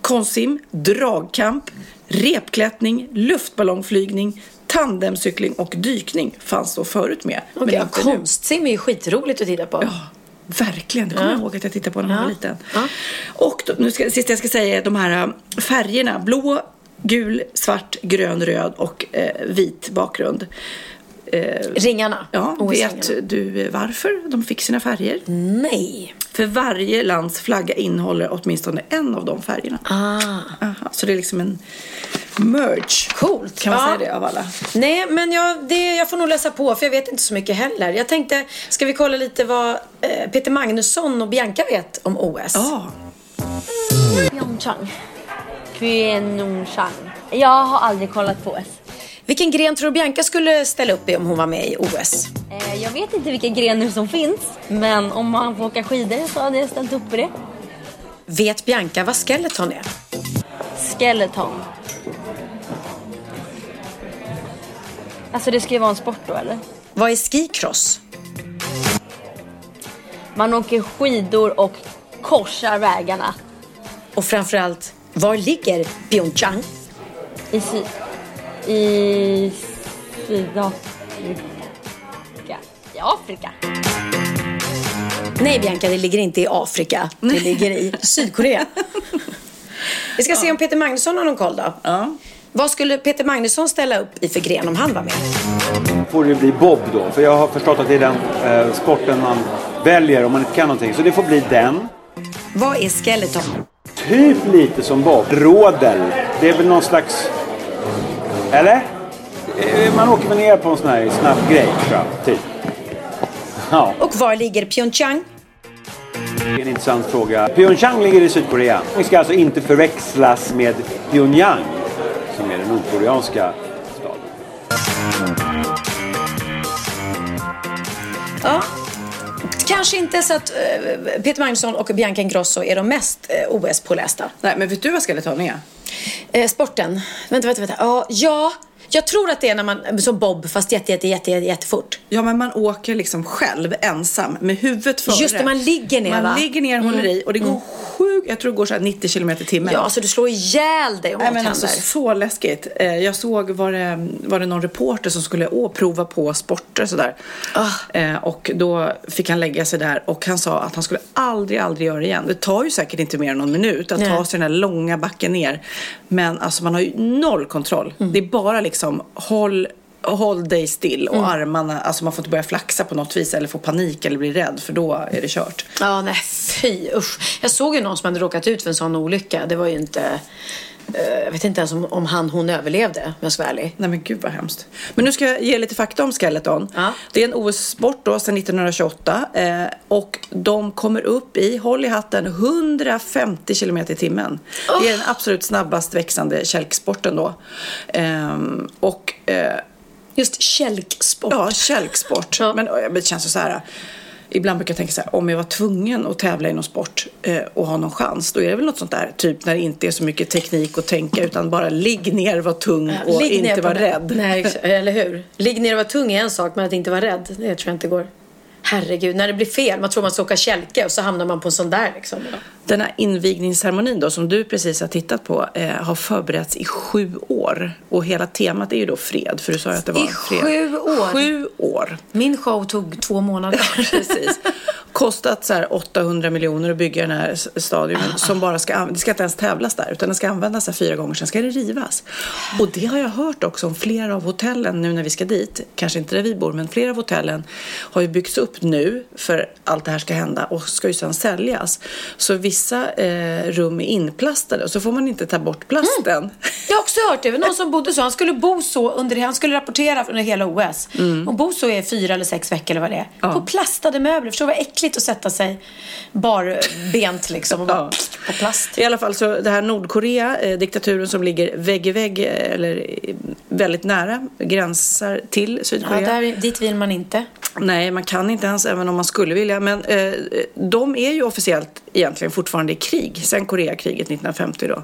Konstsim, dragkamp, repklättring, luftballongflygning, tandemcykling och dykning fanns då förut med. men Okej, ja, inte nu. konstsim är ju skitroligt att titta på. Ja, verkligen. Det kommer jag ihåg att jag tittade på när Ja. var liten. Ja. Och då, nu ska, sist jag ska säga är de här äh, färgerna. Blå, gul, svart, grön, röd och eh, vit bakgrund. Ringarna. Ja, vet du varför de fick sina färger? Nej. För varje lands flagga innehåller åtminstone en av de färgerna. Ah. Aha, så det är liksom en merge. Coolt. Kan man Ja. säga det av alla? Nej, men jag, det, jag får nog läsa på för jag vet inte så mycket heller. Jag tänkte, ska vi kolla lite vad eh, Peter Magnusson och Bianca vet om OS? Ja, Pyeongchang. Pyeongchang. Jag har aldrig kollat på OS. Vilken gren tror du Bianca skulle ställa upp i om hon var med i OS? Eh, Jag vet inte vilka grenar som finns, men om man får åka skidor så hade jag ställt upp på det. Vet Bianca vad skeleton är? Skeleton. Alltså det ska ju vara en sport då eller? Vad är skicross? Man åker skidor och korsar vägarna Och framförallt, var ligger Pyeongchang? i, sy- i Sydafrika. I Afrika. Nej Bianca, det ligger inte i Afrika. Det ligger i <laughs> Sydkorea. Vi ska se om Peter Magnusson har någon koll då. ja. Vad skulle Peter Magnusson ställa upp i för gren om han var med? får det bli bob då. För jag har förstått att det är den eh, sporten man väljer om man inte kan någonting. Så det får bli den. Vad är skeleton? Typ lite som bob. Rådel. Det är väl någon slags... Eller? Eh, Man åker väl ner på en sån här snabb grej tror jag. Typ. Ja. Och var ligger Pyeongchang? Det är en intressant fråga. Pyeongchang ligger i Sydkorea. Det ska alltså inte förväxlas med Pyongyang som är den nordkoreanska staden. Ja. Kanske inte så att eh, Peter Magnusson och Bianca Ingrosso är de mest eh, OS-pålästa. Nej, men vet du vad skeletton är? Eh, sporten. Vänta, vänta, vänta. Ja, ja, jag tror att det är när man, som Bob, fast jätte, jätte, jätte, jätte, jättefort. Ja, men man åker liksom själv ensam med huvudet före. Just det, man ligger ner, Man va? ligger ner håller i och det går sjukt, jag tror det går så här 90 kilometer i timmen. Ja, så du slår ihjäl dig om Nej, men alltså, så läskigt. Eh, Jag såg, var det, var det någon reporter som skulle å, prova på sporter sådär. Eh, och då fick han lägga sig där och han sa att han skulle aldrig, aldrig göra det igen. Det tar ju säkert inte mer än någon minut att Nej. ta sig den här långa backen ner. Men alltså man har ju noll kontroll. Mm. Det är bara liksom håll Håll dig still Mm. och armarna, alltså man får inte börja flaxa på något vis eller få panik eller bli rädd för då är det kört. Ja, nej fy usch. Jag såg ju någon som hade råkat ut för en sån olycka. Det var ju inte... eh, jag vet inte ens om, om han, hon överlevde, om jag ska vara ärlig. Nej men gud vad hemskt. Men nu ska jag ge lite fakta om skeleton. Ja. Det är en OS-sport då sedan 1928 eh, och de kommer upp i, håll i hatten, 150 kilometer i timmen. Det är den absolut snabbast växande kälksporten då. Ehm, och eh, Just kälksport. ja, kälksport. Ja. Men, det känns så här. Ibland brukar jag tänka så här, om jag var tvungen att tävla i någon sport eh, och ha någon chans, då är det väl något sånt där, typ när det inte är så mycket teknik att tänka, utan bara ligg ner, var tung och ner inte vara rädd. Nej, <laughs> eller hur? Ligg ner och vara tung är en sak, men att inte vara rädd, det tror jag inte går. Herregud, när det blir fel, man tror man ska åka kälke och så hamnar man på en sån där liksom. Den här invigningsceremonin då som du precis har tittat på eh, har förberetts i sju år. Och hela temat är ju då fred, för du sa ju att det var I fred. sju år? Sju år. Min show tog två månader. Precis. Kostat så här 800 miljoner att bygga den här stadion Ah. som bara ska, det ska inte ens tävlas där utan den ska användas här fyra gånger, sen ska det rivas. Och det har jag hört också om flera av hotellen nu när vi ska dit, kanske inte där vi bor, men flera av hotellen har ju byggts upp nu för allt det här ska hända och ska ju sedan säljas. Så vissa eh, rum är inplastade och så får man inte ta bort plasten. Mm. Jag har också hört det. Någon som bodde så. Han skulle bo så under Han skulle rapportera under hela OS. Och bo så i fyra eller sex veckor eller vad det är. Ja. På plastade möbler. Förstår du vad äckligt att sätta sig barbent liksom och bara <laughs> Ja. på plast. I alla fall så det här Nordkorea, eh, diktaturen som ligger vägg i vägg eh, eller eh, väldigt nära, gränsar till Ja, Sydkorea. där, dit vill man inte. Nej, man kan inte ens även om man skulle vilja. Men eh, de är ju officiellt egentligen fortfarande i krig sen Koreakriget 1950 då.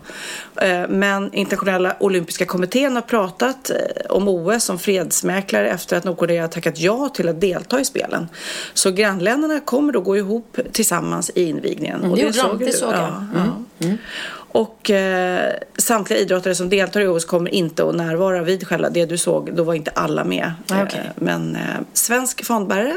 Eh, men internationella olympiska kommittén har pratat eh, om OS som fredsmäklare efter att Nordkorea har tackat ja till att delta i spelen. Så grannländerna kommer då gå ihop tillsammans i invigningen. Mm, det gjorde de, såg det såg jag. Ja, Mm. ja. Och eh, samtliga idrottare som deltar i OS kommer inte att närvara vid själva det du såg. Då var inte alla med. Okej. Eh, Men eh, svensk fanbärare,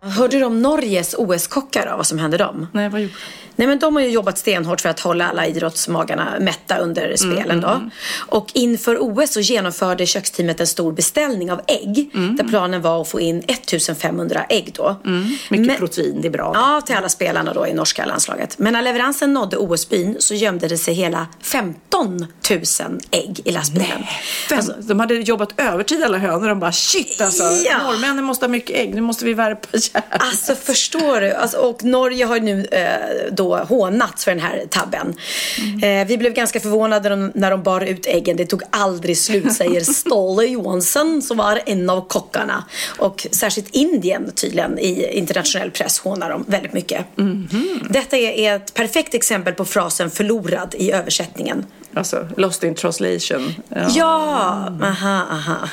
Hörde du om Norges OS-kockar vad som hände dem? Nej, vad gjorde Nej, men de har ju jobbat stenhårt för att hålla alla idrottsmagarna mätta under mm, spelen. Då. Mm. Och inför OS så genomförde köksteamet en stor beställning av ägg. Mm. Där planen var att få in 1500 ägg då. Mm. Mycket men, protein, det är bra. Ja, till alla spelarna då i norska landslaget. Men när leveransen nådde OS-byn så gömde det sig hela 15 000 ägg i lastbilen. Alltså, de hade jobbat övertid alla hönor. De bara shit alltså, ja. norrmännen måste ha mycket ägg. Nu måste vi värpa Alltså förstår du? Alltså, och Norge har nu eh, då hånats för den här tabben. Mm. Eh, vi blev ganska förvånade när de bar ut äggen. Det tog aldrig slut, säger <laughs> Ståle Johansson som var en av kockarna. Och särskilt Indien tydligen i internationell press hånar dem väldigt mycket. Mm. Detta är ett perfekt exempel på frasen förlorad i översättningen. Alltså, lost in translation. Ja, ja. aha, aha.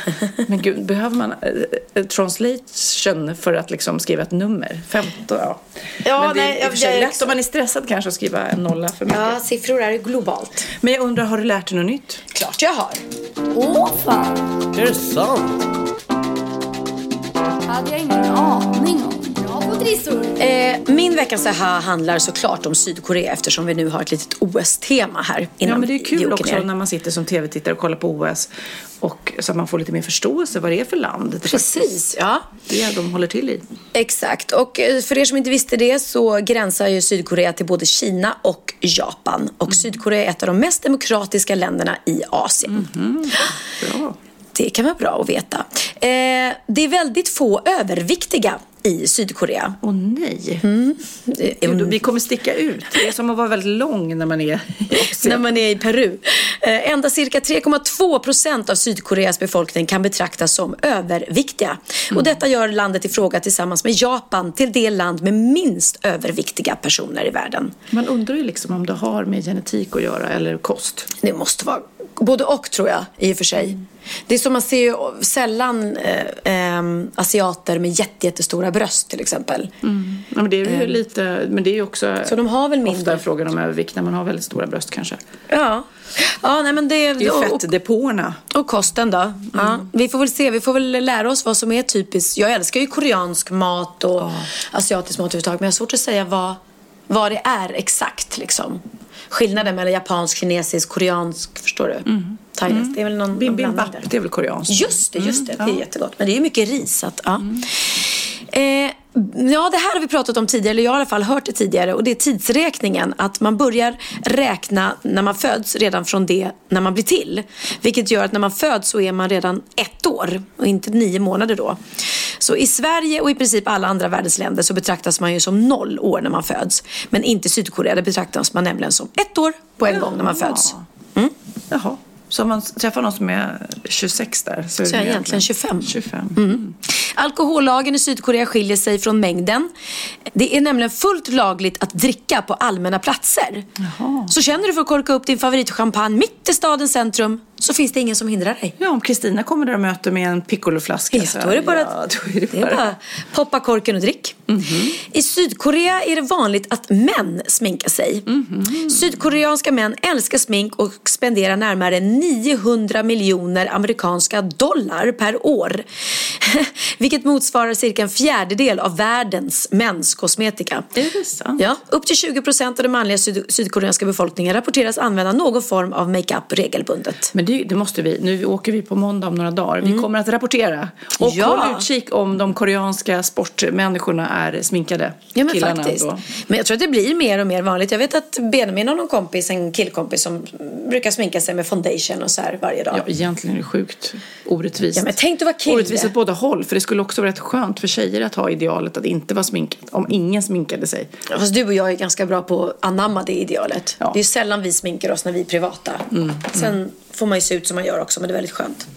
Men gud, behöver man uh, translation för att liksom skriva ett nummer? 15, ja. ja Men det nej, är i och för sig lätt om man är stressad kanske att skriva en nolla för mycket. Ja, siffror är globalt. Men jag undrar, har du lärt dig något nytt? Klart jag har. Åh fan! Är det sant? hade jag ingen aning om. Eh, min veckans aha handlar såklart om Sydkorea eftersom vi nu har ett litet OS-tema här. Ja, men det är kul också när man sitter som tv-tittare och kollar på OS och så att man får lite mer förståelse vad det är för land. Precis, ja. Det de håller till i. Exakt, och eh, för er som inte visste det så gränsar ju Sydkorea till både Kina och Japan. Och mm. Sydkorea är ett av de mest demokratiska länderna i Asien. Mm. Bra. Det kan vara bra att veta. Eh, det är väldigt få överviktiga i Sydkorea. Åh oh, nej. Mm. Gud, vi kommer sticka ut. Det är som att vara väldigt lång när man är <laughs> När man är i Peru. Eh, Endast cirka 3,2 procent av Sydkoreas befolkning kan betraktas som överviktiga. Och detta gör landet i fråga tillsammans med Japan till det land med minst överviktiga personer i världen. Man undrar ju liksom om det har med genetik att göra eller kost. Det måste vara både och tror jag i och för sig. Det är som man ser ju sällan eh, eh, asiater med jätte, jättestora bröst till exempel. Ja, men det är ju lite, men det är ju också Så de har väl mindre. ofta frågan om övervikt när man har väldigt stora bröst kanske. Ja. Ja, nej, men det, Det är ju och, och, fettdepåerna. och kosten då. Ja. Vi får väl se, vi får väl lära oss vad som är typiskt. Jag älskar ju koreansk mat och asiatisk mat överhuvudtaget. Men jag har svårt att säga vad, vad det är exakt liksom. Skillnaden mellan japansk, kinesisk, koreansk, förstår du? Thailändsk. Det är väl någon, Bibimbap, det är väl koreanskt? Just det, just det. Det är jättegott. Men det är ju mycket ris. Att, ja. Eh, ja, det här har vi pratat om tidigare, eller jag har i alla fall hört det tidigare. Och det är tidsräkningen. Att man börjar räkna när man föds redan från det när man blir till. Vilket gör att när man föds så är man redan ett år och inte nio månader då. Så i Sverige och i princip alla andra världens länder så betraktas man ju som noll år när man föds. Men inte i Sydkorea, där betraktas man nämligen som ett år på en gång när man föds. Jaha. Så om man träffar någon som är 26 där så är Så det egentligen 25. 25. Alkohollagen i Sydkorea skiljer sig från mängden. Det är nämligen fullt lagligt att dricka på allmänna platser. Så känner du för att korka upp din favoritchampagne mitt i stadens centrum så finns det ingen som hindrar dig. Ja, om Kristina kommer där och möter med en piccoloflaska Ja, då är det bara, ja, då är det det är bara poppa korken och drick. I Sydkorea är det vanligt att män sminkar sig. Sydkoreanska män älskar smink och spenderar närmare 900 miljoner amerikanska dollar per år. <laughs> Vilket motsvarar cirka en fjärdedel av världens mäns kosmetika. Är det sant? Ja, upp till 20 procent av den manliga syd- sydkoreanska befolkningen rapporteras använda någon form av makeup regelbundet. Men det, det måste vi. Nu åker vi på måndag om några dagar. Vi kommer att rapportera. Och Ja. håll utkik om de koreanska sportmänniskorna är sminkade. Ja men killarna faktiskt. då. Men jag tror att det blir mer och mer vanligt. Jag vet att Benjamin har någon kompis, en killkompis som brukar sminka sig med foundation och så här varje dag. Ja, egentligen är det sjukt orättvist. Ja, men tänk dig vara kille. Orättvist åt båda håll. För det skulle också vara rätt skönt för tjejer att ha idealet att inte vara sminkad. Om ingen sminkade sig. Fast du och jag är ganska bra på att anamma det idealet. Ja. Det är sällan vi sminkar oss när vi är privata. Sen får man ju se ut som man gör också, men det är väldigt skönt.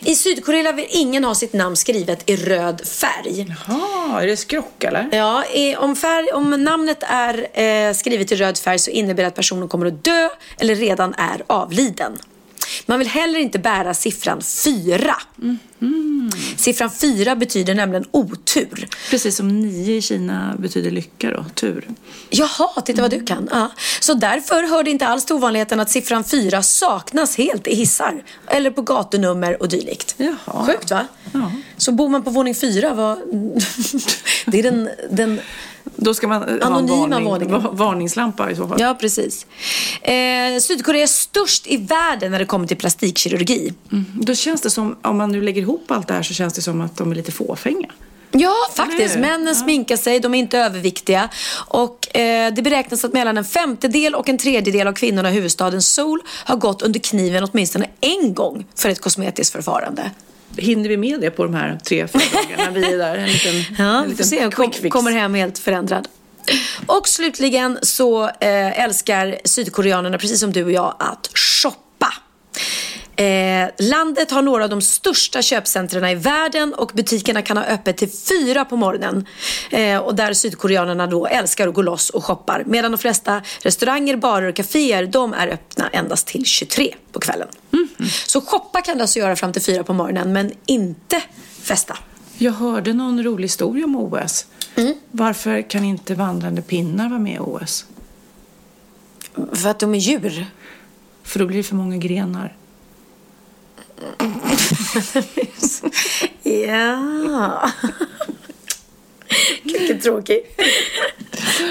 I Sydkorea vill ingen ha sitt namn skrivet i röd färg. Jaha, är det skrock eller? Ja, om, färg, om namnet är eh, skrivet i röd färg så innebär det att personen kommer att dö eller redan är avliden. Man vill heller inte bära siffran 4. Siffran 4 betyder nämligen otur. Precis som nio i Kina betyder lycka då, tur. Jaha, titta vad du kan. Ja. Så därför hör det inte alls till ovanligheten att siffran 4 saknas helt i hissar eller på gatunummer och dylikt. Jaha. Sjukt va? Ja. Så bor man på våning 4, vad... <laughs> det är den, den Då ska man ha en Anonyma varning, våningen. va- varningslampa i så fall. Ja, precis. Eh, Sydkorea är störst i världen när det kommer till plastikkirurgi. Då känns det som, om man nu lägger ihop allt det här så känns det som att de är lite fåfänga. Ja, faktiskt. Männen sminkar sig, de är inte överviktiga. Och eh, det beräknas att mellan en femtedel och en tredjedel av kvinnorna i huvudstaden Seoul har gått under kniven åtminstone en gång för ett kosmetiskt förfarande. Hinner vi med det på de här tre, fyra <laughs> dagarna vi är där? En liten, Ja, en vi får liten se. Kom, kommer hem helt förändrad. Och slutligen så eh, älskar sydkoreanerna, precis som du och jag, att shoppa. Eh, landet har några av de största köpcentren i världen och butikerna kan ha öppet till fyra på morgonen. Eh, och där sydkoreanerna då älskar att gå loss och shoppar. Medan de flesta restauranger, barer och kaféer de är öppna endast till 23 på kvällen. Så shoppa kan du alltså göra fram till fyra på morgonen men inte festa. Jag hörde någon rolig historia om OS. Mm. Varför kan inte vandrande pinnar vara med i OS? För att de är djur. För då blir det för många grenar. Ja. Vilken tråkig.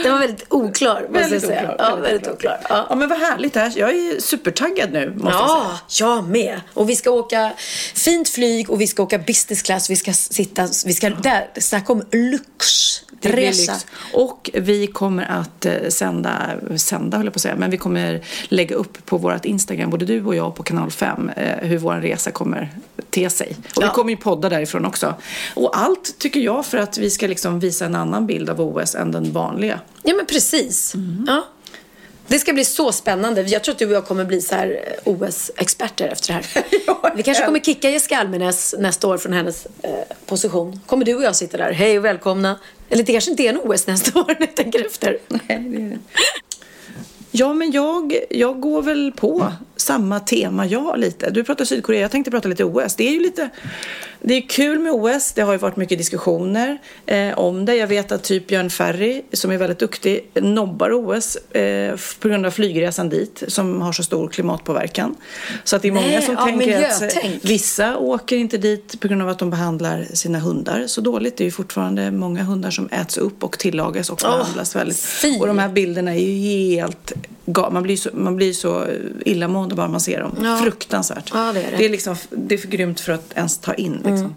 Den var väldigt oklar, måste jag Väldigt säga. oklar, Ja, väldigt oklar. Ja. Ja men vad härligt det här. Jag är supertaggad nu måste jag säga. Ja, jag med. Och vi ska åka fint flyg och vi ska åka business class. Vi ska sitta, vi ska där, snacka om lyxresa. Lyx. Och vi kommer att eh, sända, sända höll jag på att säga, men vi kommer lägga upp på vårt Instagram, både du och jag på kanal 5, eh, hur vår resa kommer te sig. Och vi Ja. kommer ju podda därifrån också. Och allt tycker jag för att vi ska liksom visa en annan bild av OS än den vanliga. Ja, men precis. Mm. Ja. Det ska bli så spännande. Jag tror att du och jag kommer bli så här eh, OS-experter efter det här. <laughs> Vi kanske kommer kicka Jessica Almenäs nästa år från hennes eh, position. Kommer du och jag sitta där. Hej och välkomna. Eller det kanske inte är en OS nästa år när <laughs> jag tänker efter. Ja, men jag, jag går väl på samma tema jag lite. Du pratar Sydkorea, jag tänkte prata lite OS. Det är ju lite, det är kul med OS. Det har ju varit mycket diskussioner eh, om det. Jag vet att typ Björn Ferry, som är väldigt duktig, nobbar OS eh, på grund av flygresan dit, som har så stor klimatpåverkan. Så att det är många Nej, som ja, tänker att eh, miljötänk. vissa åker inte dit på grund av att de behandlar sina hundar så dåligt. Det är ju fortfarande många hundar som äts upp och tillagas och Åh, behandlas väldigt. fy. Och de här bilderna är ju helt man blir, så, man blir så illamående bara man ser dem. Ja. Fruktansvärt. Ja, det är det. Det, är liksom, det är för grymt för att ens ta in. Liksom.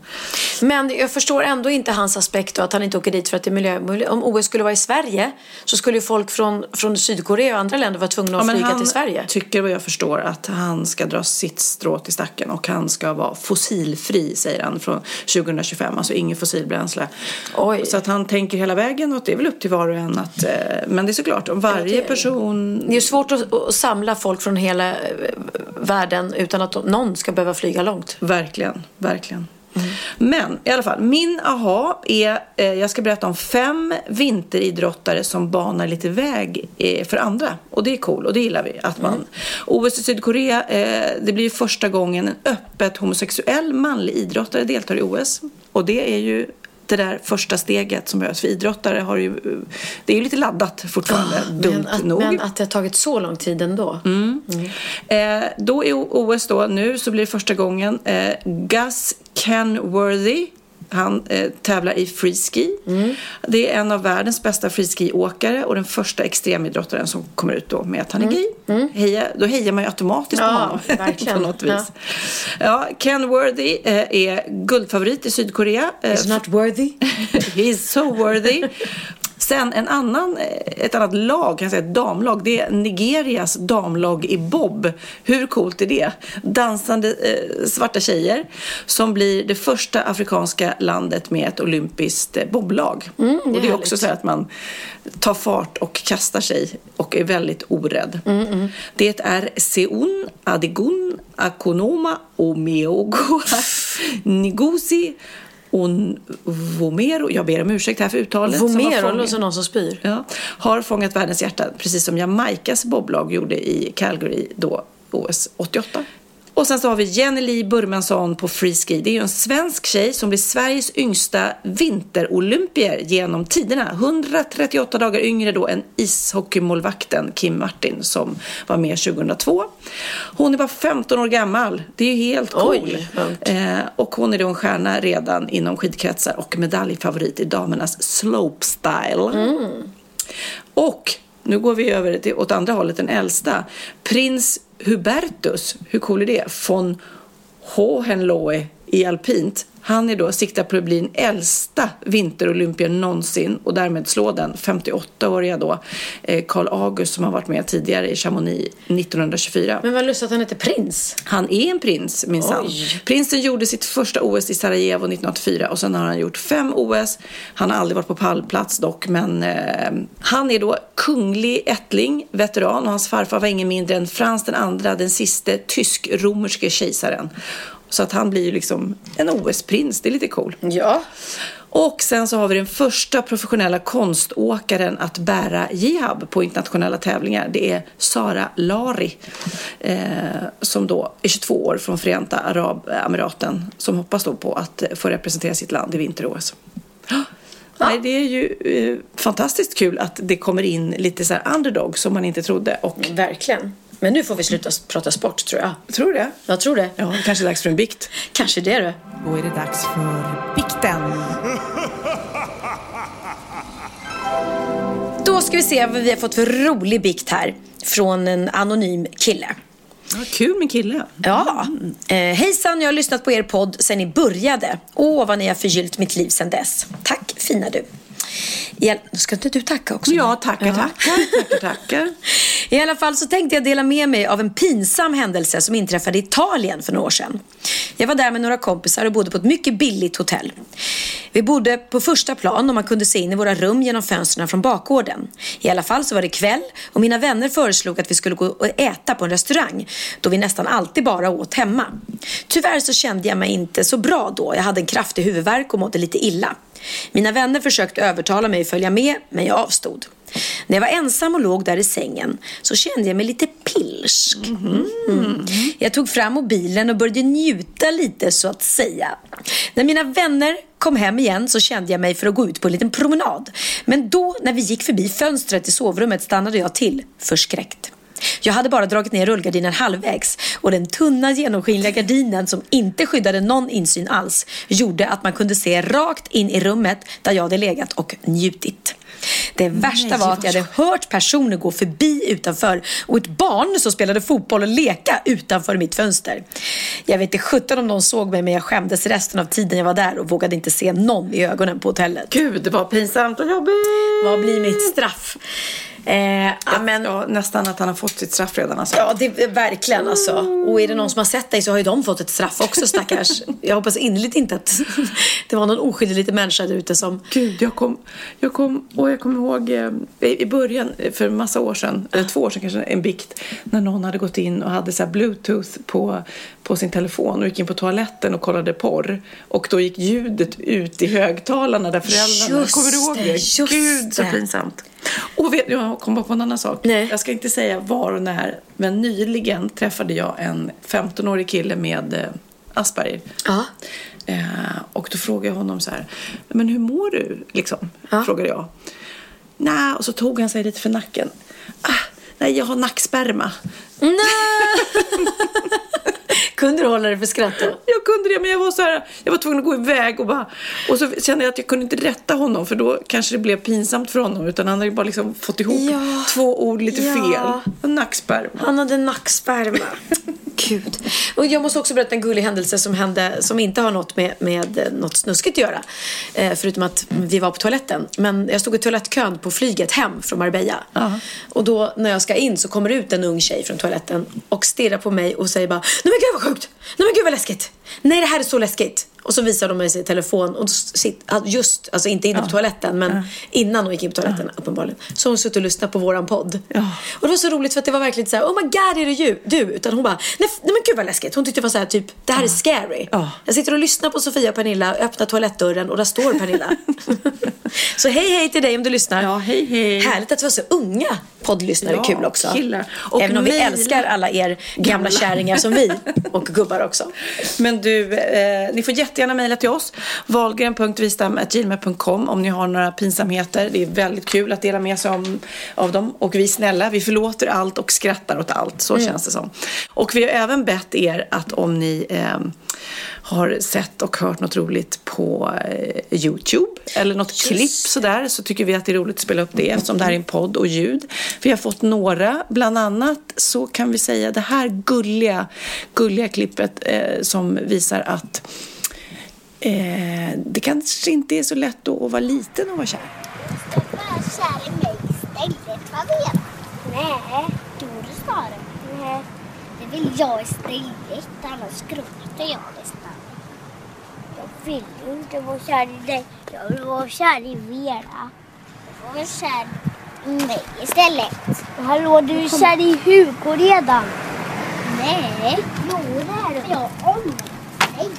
Men jag förstår ändå inte hans aspekt och att han inte åker dit för att det är miljö. Om OS skulle vara i Sverige så skulle ju folk från, från Sydkorea och andra länder vara tvungna att men flyga han till Sverige. tycker vad jag förstår att han ska dra sitt strå till stacken och han ska vara fossilfri säger han från 2025, alltså inget fossilbränsle. Oj. Så att han tänker hela vägen och det är väl upp till var och en att, eh, men det är såklart om varje person Det är svårt att, att samla folk från hela eh, världen utan att någon ska behöva flyga långt. Verkligen, verkligen. Men i alla fall, min aha är, eh, jag ska berätta om fem vinteridrottare som banar lite väg eh, för andra. Och det är cool och det gillar vi. Att man, OS i Sydkorea, eh, det blir första gången en öppet homosexuell manlig idrottare deltar i OS. Och det är ju det där första steget som behövs. För idrottare har ju, det är ju lite laddat fortfarande, dumt men, att, nog. men att det har tagit så lång tid ändå. Eh, då i OS då, nu så blir det första gången eh, Gus Kenworthy han eh, tävlar i freeski. Det är en av världens bästa freeskiåkare och den första extremidrottaren som kommer ut då med att han är gay. Heja, då hejar man ju automatiskt på Ja, honom <laughs> verkligen. på något vis. Ja. Ken Worthy eh, är guldfavorit i Sydkorea. Eh, It's not worthy. <laughs> He is so worthy. Sen en annan, eh, ett annat lag, kan jag säga, ett damlag, det är Nigerias damlag i bob. Hur coolt är det? Dansande eh, svarta tjejer som blir det första afrikanska landet med ett olympiskt eh, boblag. och det är Mm, härligt. också så att man tar fart och kastar sig och är väldigt orädd. Det är Seun, Adigun, Akonoma, Omeogo, <laughs> Ngozi och Vomero, jag ber om ursäkt här för uttalet. Vomero, låter som någon som spyr. Ja, har fångat världens hjärta, precis som Jamaicas boblag gjorde i Calgary då OS 88. Och sen så har vi Jenny Lee Burmansson på freeski. Det är ju en svensk tjej som blir Sveriges yngsta vinterolympier genom tiderna. 138 dagar yngre då än ishockeymålvakten Kim Martin som var med 2002. Hon är bara 15 år gammal. Det är ju helt cool. Eh, och hon är då en stjärna redan inom skidkretsar och medaljfavorit i damernas slopestyle. Och nu går vi över till, åt andra hållet, den äldsta. Prins Hubertus, hur cool är det? Von Hohenlohe i alpint. Han är då siktar på att bli den äldsta vinterolympiern någonsin och därmed slå den 58-åriga då eh, Carl August som har varit med tidigare i Chamonix 1924. Men vad lustigt att han heter prins. Han är en prins minsann. Prinsen gjorde sitt första OS i Sarajevo 1984 och sen har han gjort fem OS. Han har aldrig varit på pallplats dock men eh, han är då kunglig ättling, veteran och hans farfar var ingen mindre än Frans den andra, den siste tysk-romerske kejsaren. Så att han blir ju liksom en OS-prins, det är lite cool. Ja. Och sen så har vi den första professionella konståkaren att bära jihab på internationella tävlingar. Det är Sara Lari eh, som då är 22 år från Förenta Arabemiraten som hoppas då på att få representera sitt land i vinter-OS. <gasps> Nej, det är ju eh, fantastiskt kul att det kommer in lite så här underdog som man inte trodde. Och, Verkligen. Men nu får vi sluta prata sport tror jag. tror du det? Jag tror det. Ja, kanske dags för en bikt. Kanske det du. Då är det dags för bikten. Då ska vi se vad vi har fått för rolig bikt här. Från en anonym kille. Ja, kul med kille. Ja. Eh, hejsan, jag har lyssnat på er podd sedan ni började. Åh, vad ni har förgyllt mitt liv sedan dess. Tack, fina du. I. Ska inte du tacka också? Ja, tackar, tackar, tackar, tackar. <laughs> I alla fall så tänkte jag dela med mig av en pinsam händelse som inträffade i Italien för några år sedan. Jag var där med några kompisar och bodde på ett mycket billigt hotell. Vi bodde på första plan och man kunde se in i våra rum genom fönstren från bakgården. I alla fall så var det kväll och mina vänner föreslog att vi skulle gå och äta på en restaurang då vi nästan alltid bara åt hemma. Tyvärr så kände jag mig inte så bra då. Jag hade en kraftig huvudvärk och mådde lite illa. Mina vänner försökte övertala mig att följa med men jag avstod. När jag var ensam och låg där i sängen så kände jag mig lite pilsk. Mm. Jag tog fram mobilen och började njuta lite så att säga. När mina vänner kom hem igen så kände jag mig för att gå ut på en liten promenad. Men då när vi gick förbi fönstret i sovrummet stannade jag till, förskräckt. Jag hade bara dragit ner rullgardinen halvvägs och den tunna genomskinliga gardinen som inte skyddade någon insyn alls gjorde att man kunde se rakt in i rummet där jag hade legat och njutit. Det värsta Nej, var att jag vad hade hört personer gå förbi utanför och ett barn som spelade fotboll och leka utanför mitt fönster. Jag vet inte sjutton om någon såg mig men jag skämdes resten av tiden jag var där och vågade inte se någon i ögonen på hotellet. Gud, det var pinsamt och jobbigt. Vad blir mitt straff? Eh, ja, men, Ja, nästan att han har fått sitt straff redan alltså. Ja, det verkligen alltså. Och är det någon som har sett dig så har ju de fått ett straff också stackars. <laughs> Jag hoppas innerligt inte att <laughs> det var någon oskyldig liten människa där ute som... Gud, jag kom, jag kom, och jag kommer ihåg eh, i början, eh, för en massa år sedan, eller två år sedan kanske, en bikt, när någon hade gått in och hade så bluetooth på, på sin telefon och gick in på toaletten och kollade porr. Och då gick ljudet ut i högtalarna där föräldrarna, Just kommer du ihåg det, just Gud, så pinsamt. Och vet, jag kom på en annan sak. Nej. Jag ska inte säga var och när, men nyligen träffade jag en 15-årig kille med eh, Asperger. Ja. Eh, och då frågade jag honom så här, men hur mår du? Liksom, Ja. frågade jag. Nej, och så tog han sig lite för nacken. Ah, nej, jag har nacksperma. Nej! <laughs> <laughs> Kunde du hålla dig för skratt då? Jag kunde det, men jag var så här, jag var tvungen att gå iväg och bara, och så kände jag att jag kunde inte rätta honom för då kanske det blev pinsamt för honom utan han hade ju bara liksom fått ihop Ja. två ord lite Ja. fel. Nacksperma. Han hade nacksperma. Gud. Och jag måste också berätta en gullig händelse som hände som inte har något med, med eh, något snuskigt att göra. Eh, förutom att vi var på toaletten. Men jag stod i toalettkön på flyget hem från Marbella. Ja. Och då när jag ska in så kommer ut en ung tjej från toaletten och stirrar på mig och säger bara Nej men gud vad sjukt! Nej men gud vad läskigt! Nej det här är så läskigt! Och så visar de mig sin telefon och sitt, just, alltså inte inne på toaletten men innan hon gick in på toaletten uppenbarligen. Så hon suttit och lyssnat på våran podd. Ja. Och det var så roligt för att det var verkligen så här, oh my god är det ju, du? Utan hon bara, nej, nej men gud vad läskigt. Hon tyckte det var så här typ, det här är scary. Ja. Jag sitter och lyssnar på Sofia och Pernilla, öppnar toalettdörren och där står Pernilla. <laughs> så hej hej till dig om du lyssnar. Ja, hej, hej. Härligt att vi har så unga poddlyssnare, Ja, kul också. killar. Och Även om vi älskar alla er gamla kärringar som vi och gubbar också. Men du, eh, ni får jättegärna mejla till oss. Wahlgren.wistam.gmail.com om ni har några pinsamheter. Det är väldigt kul att dela med sig om, av dem. Och vi är snälla, vi förlåter allt och skrattar åt allt. Så känns det som. Och vi har även bett er att om ni eh, har sett och hört något roligt på eh, Youtube eller något klipp sådär så tycker vi att det är roligt att spela upp det eftersom det här är en podd och ljud. Vi har fått några, bland annat så kan vi säga det här gulliga, gulliga klippet eh, som visar att eh, det kanske inte är så lätt då att vara liten och vara kär. vara kär i mig istället, vad vet du? Nej, Doris sa det. Nej, det vill jag istället, annars gråter jag nästan. Jag vill ju inte vara kär i dig, jag vill vara kär i Vera. Jag vill vara kär i mig istället. Hallå, du är kär i Hugo redan. Nej, jo det är du. Jag ångrar mig.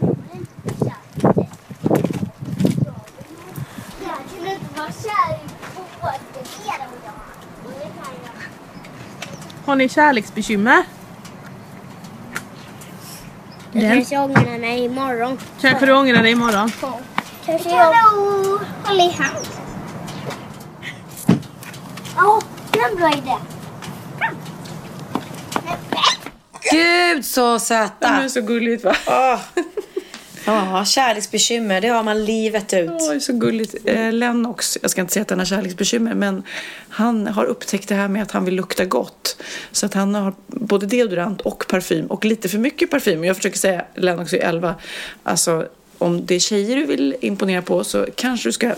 Jag är inte kär i dig. Jag kan inte vara kär jag. Det jag. Har ni kärleksbekymmer? Jag kanske ångrar mig imorgon. Kanske du ångrar dig imorgon? Kanske jag... Håll i hand. Ja, det är en bra idé. Gud så söta! är så gulligt va? Ja, kärleksbekymmer, det har man livet ut. Ja, det är så gulligt. Eh, Lennox, jag ska inte säga att han har kärleksbekymmer, men han har upptäckt det här med att han vill lukta gott. Så att han har både deodorant och parfym och lite för mycket parfym. Och jag försöker säga, Lennox är 11, alltså om det är tjejer du vill imponera på så kanske du ska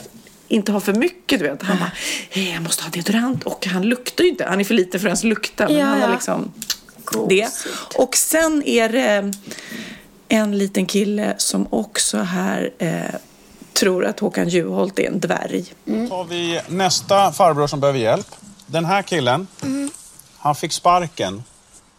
inte ha för mycket. Du vet. Han bara, "Eh, jag måste ha deodorant. Och han luktar ju inte. Han är för liten för att ens lukta. Men Ja, han har ja. liksom det. Och sen är det en liten kille som också här eh, tror att Håkan Juholt är en dvärg. Då tar vi nästa farbror som behöver hjälp. Den här killen, han fick sparken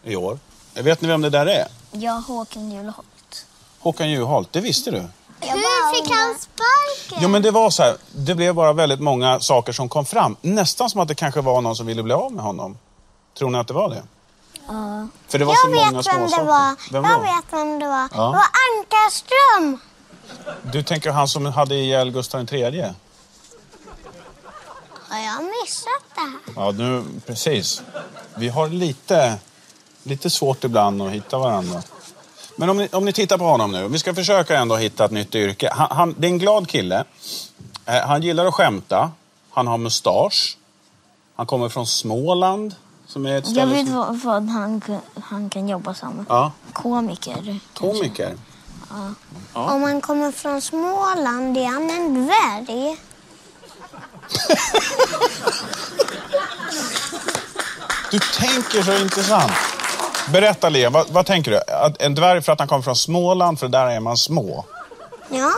i år. Vet ni vem det där är? Jag Håkan Juholt. Håkan Juholt, det visste du? Hur fick han sparken? Jo men det var så här, det blev bara väldigt många saker som kom fram. Nästan som att det kanske var någon som ville bli av med honom. Tror ni att det var det? Ja. För det var jag så många vet vem det småsaker. var. Vem jag vet vem det var. Ja. Det var Ankarström. Du tänker han som hade ihjäl Gustav III? Har jag missat det här? Ja, nu, precis. Vi har lite, lite svårt ibland att hitta varandra. Men om ni, om ni tittar på honom nu. Vi ska försöka ändå hitta ett nytt yrke. Han, han, det är en glad kille. Eh, han gillar att skämta. Han har mustasch. Han kommer från Småland. Som är ett ställe Jag vet som... vad, vad han, han kan jobba som. Ja, Komiker. komiker. Ja. Om man kommer från Småland är han en dvärg. <laughs> Du tänker så intressant. Berätta Lea, vad, vad tänker du? Att en dvärg för att han kommer från Småland, för där är man små. Ja.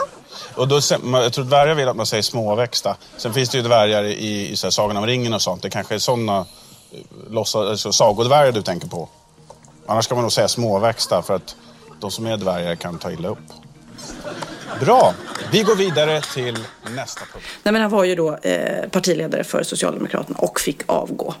Och då, jag tror dvärgar vill att man säger småväxta. Sen finns det ju dvärgar i, i så här, Sagan om ringen och sånt. Det kanske är sådana alltså, sagodvärgar du tänker på. Annars ska man nog säga småväxta för att de som är dvärgar kan ta illa upp. Bra, vi går vidare till nästa punkt. Nej, men han var ju då eh, partiledare för Socialdemokraterna och fick avgå.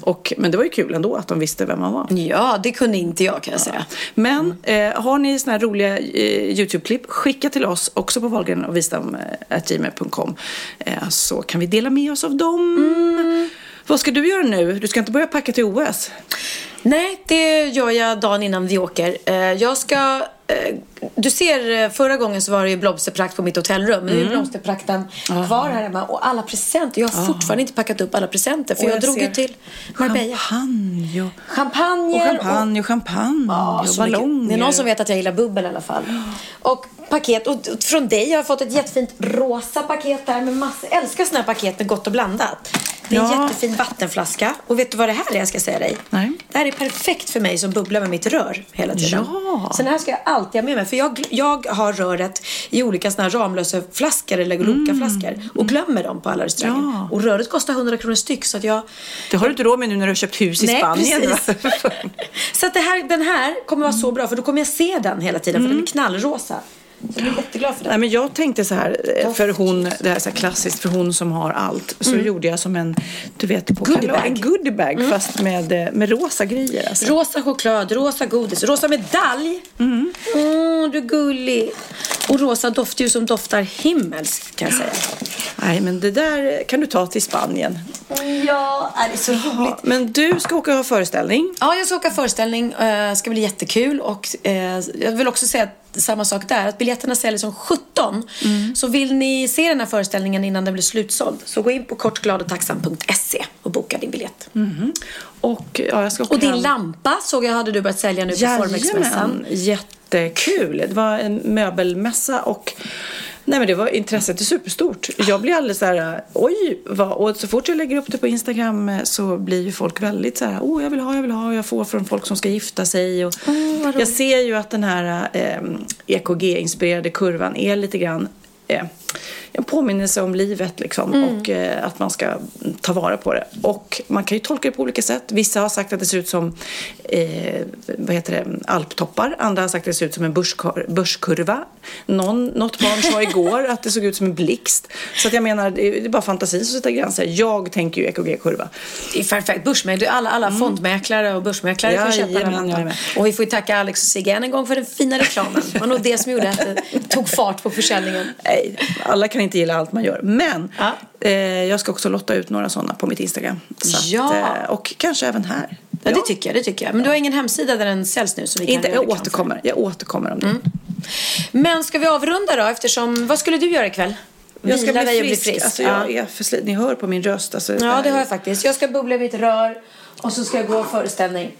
Och, men det var ju kul ändå att de visste vem han var. Ja, det kunde inte jag kan jag säga. Men eh, har ni såna här roliga eh, YouTube-klipp, skicka till oss också på Wahlgren och visdom.gmail.com eh, så kan vi dela med oss av dem. Vad ska du göra nu? Du ska inte börja packa till OS? Nej, det gör jag dagen innan vi åker. Eh, jag ska... Eh, du ser, eh, förra gången så var det ju blomsterprakt på mitt hotellrum. Men nu är Mm. blomsterprakten kvar här hemma. Och alla presenter. Jag har fortfarande inte packat upp alla presenter. För Och jag, jag drog ju till Marbella. Champagne och, Champagne. och champagne och champagne Ja, och ballonger. Det är någon som vet att jag gillar bubbel i alla fall. Och paket. Och från dig har jag fått ett jättefint rosa paket där med massor. Jag älskar såna här paket med gott och blandat. Det är en Ja. jättefin vattenflaska. Och vet du vad det här är jag ska säga dig? Nej. Det här är perfekt för mig som bubblar med mitt rör hela tiden. Ja. Så den här ska jag alltid ha med mig. För jag, jag har röret i olika såna här Ramlösa-flaskor eller Loka-flaskor. Och glömmer dem på alla restauranger. Mm. Ja. Och röret kostar 100 kronor styck. Så att jag... Det har du inte råd med nu när du har köpt hus i Nej, Spanien. precis. <laughs> Så att här, den här kommer vara så bra. För då kommer jag se den hela tiden. För Mm. den är knallrosa. Så jag är jätteglad för den. Nej, men jag tänkte så här, eh, för hon, det här är så här klassiskt, för hon som har allt, så Mm. gjorde jag som en, du vet, på Goodiebag. en goodiebag fast med, eh, med rosa grejer. Alltså. Rosa choklad, rosa godis, rosa medalj. Mm. du är gullig. Och rosa doftljus som doftar himmelskt kan jag säga. Nej, men det där kan du ta till Spanien. Ja, det är så roligt. Men du ska åka och ha föreställning. Ja, jag ska åka föreställning. Det ska bli jättekul. Och eh, jag vill också säga att samma sak där. Att biljetterna säljer som 17. Så vill ni se den här föreställningen innan den blir slutsåld så gå in på kortgladetacksam.se och boka din biljett. Och, ja, jag ska åka Och din hem. lampa såg jag hade du börjat sälja nu på Formexmässan. Jättekul. Det var en möbelmässa och Nej men det var intresset är superstort. Jag blir alldeles så här, oj, vad, och så fort jag lägger upp det på Instagram eh, så blir ju folk väldigt så här, åh jag vill ha, jag vill ha, och jag får från folk som ska gifta sig. Och jag ser ju att den här eh, EKG-inspirerade kurvan är lite grann eh, en påminnelse om livet liksom Mm. och eh, att man ska ta vara på det. Och man kan ju tolka det på olika sätt. Vissa har sagt att det ser ut som eh, vad heter det, alptoppar. Andra har sagt att det ser ut som en börskor- börskurva. Någon, något barn sa <laughs> igår att det såg ut som en blixt. Så att jag menar, det är bara fantasin som sätter gränser. Jag tänker ju EKG-kurva. Perfekt. Börsmäklare, alla, alla fondmäklare och börsmäklare får köpa den lampan. jajamän. Och vi får ju tacka Alex och Sigge än en gång för den fina reklamen. Det var nog det som gjorde att det tog fart på försäljningen. Nej, alla kan inte gilla allt man gör. Men eh, jag ska också lotta ut några sådana på mitt Instagram. Att, Ja. eh, och kanske även här. Ja, det tycker jag. Det tycker jag. Men du har ingen hemsida där den säljs nu? Som vi Inte, jag återkommer. Jag återkommer om det. Men ska vi avrunda då? Eftersom, vad skulle du göra ikväll? Jag ska Vila bli frisk. bli frisk. Alltså, ja. jag är för. Ni hör på min röst. Alltså, ja, det har jag faktiskt. Jag ska bubbla vid ett rör och så ska jag gå föreställning.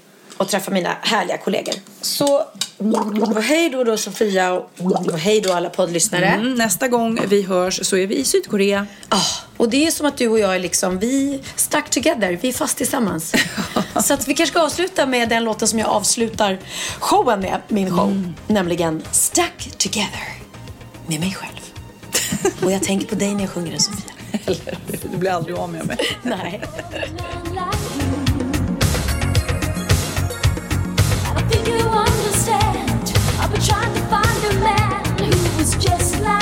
Och träffa mina härliga kollegor. Så hej då då Sofia och hej då alla poddlyssnare. Mm, nästa gång vi hörs så är vi i Sydkorea. Ah, och det är som att du och jag är liksom, vi stuck together, vi är fast tillsammans. <laughs> så att vi kanske ska avsluta med den låten som jag avslutar showen med, min show. Nämligen Stuck together med mig själv. och jag tänker på dig när jag sjunger den Sofia. <laughs> Eller Du blir aldrig av med mig. <laughs> Nej. Trying to find a man who was just like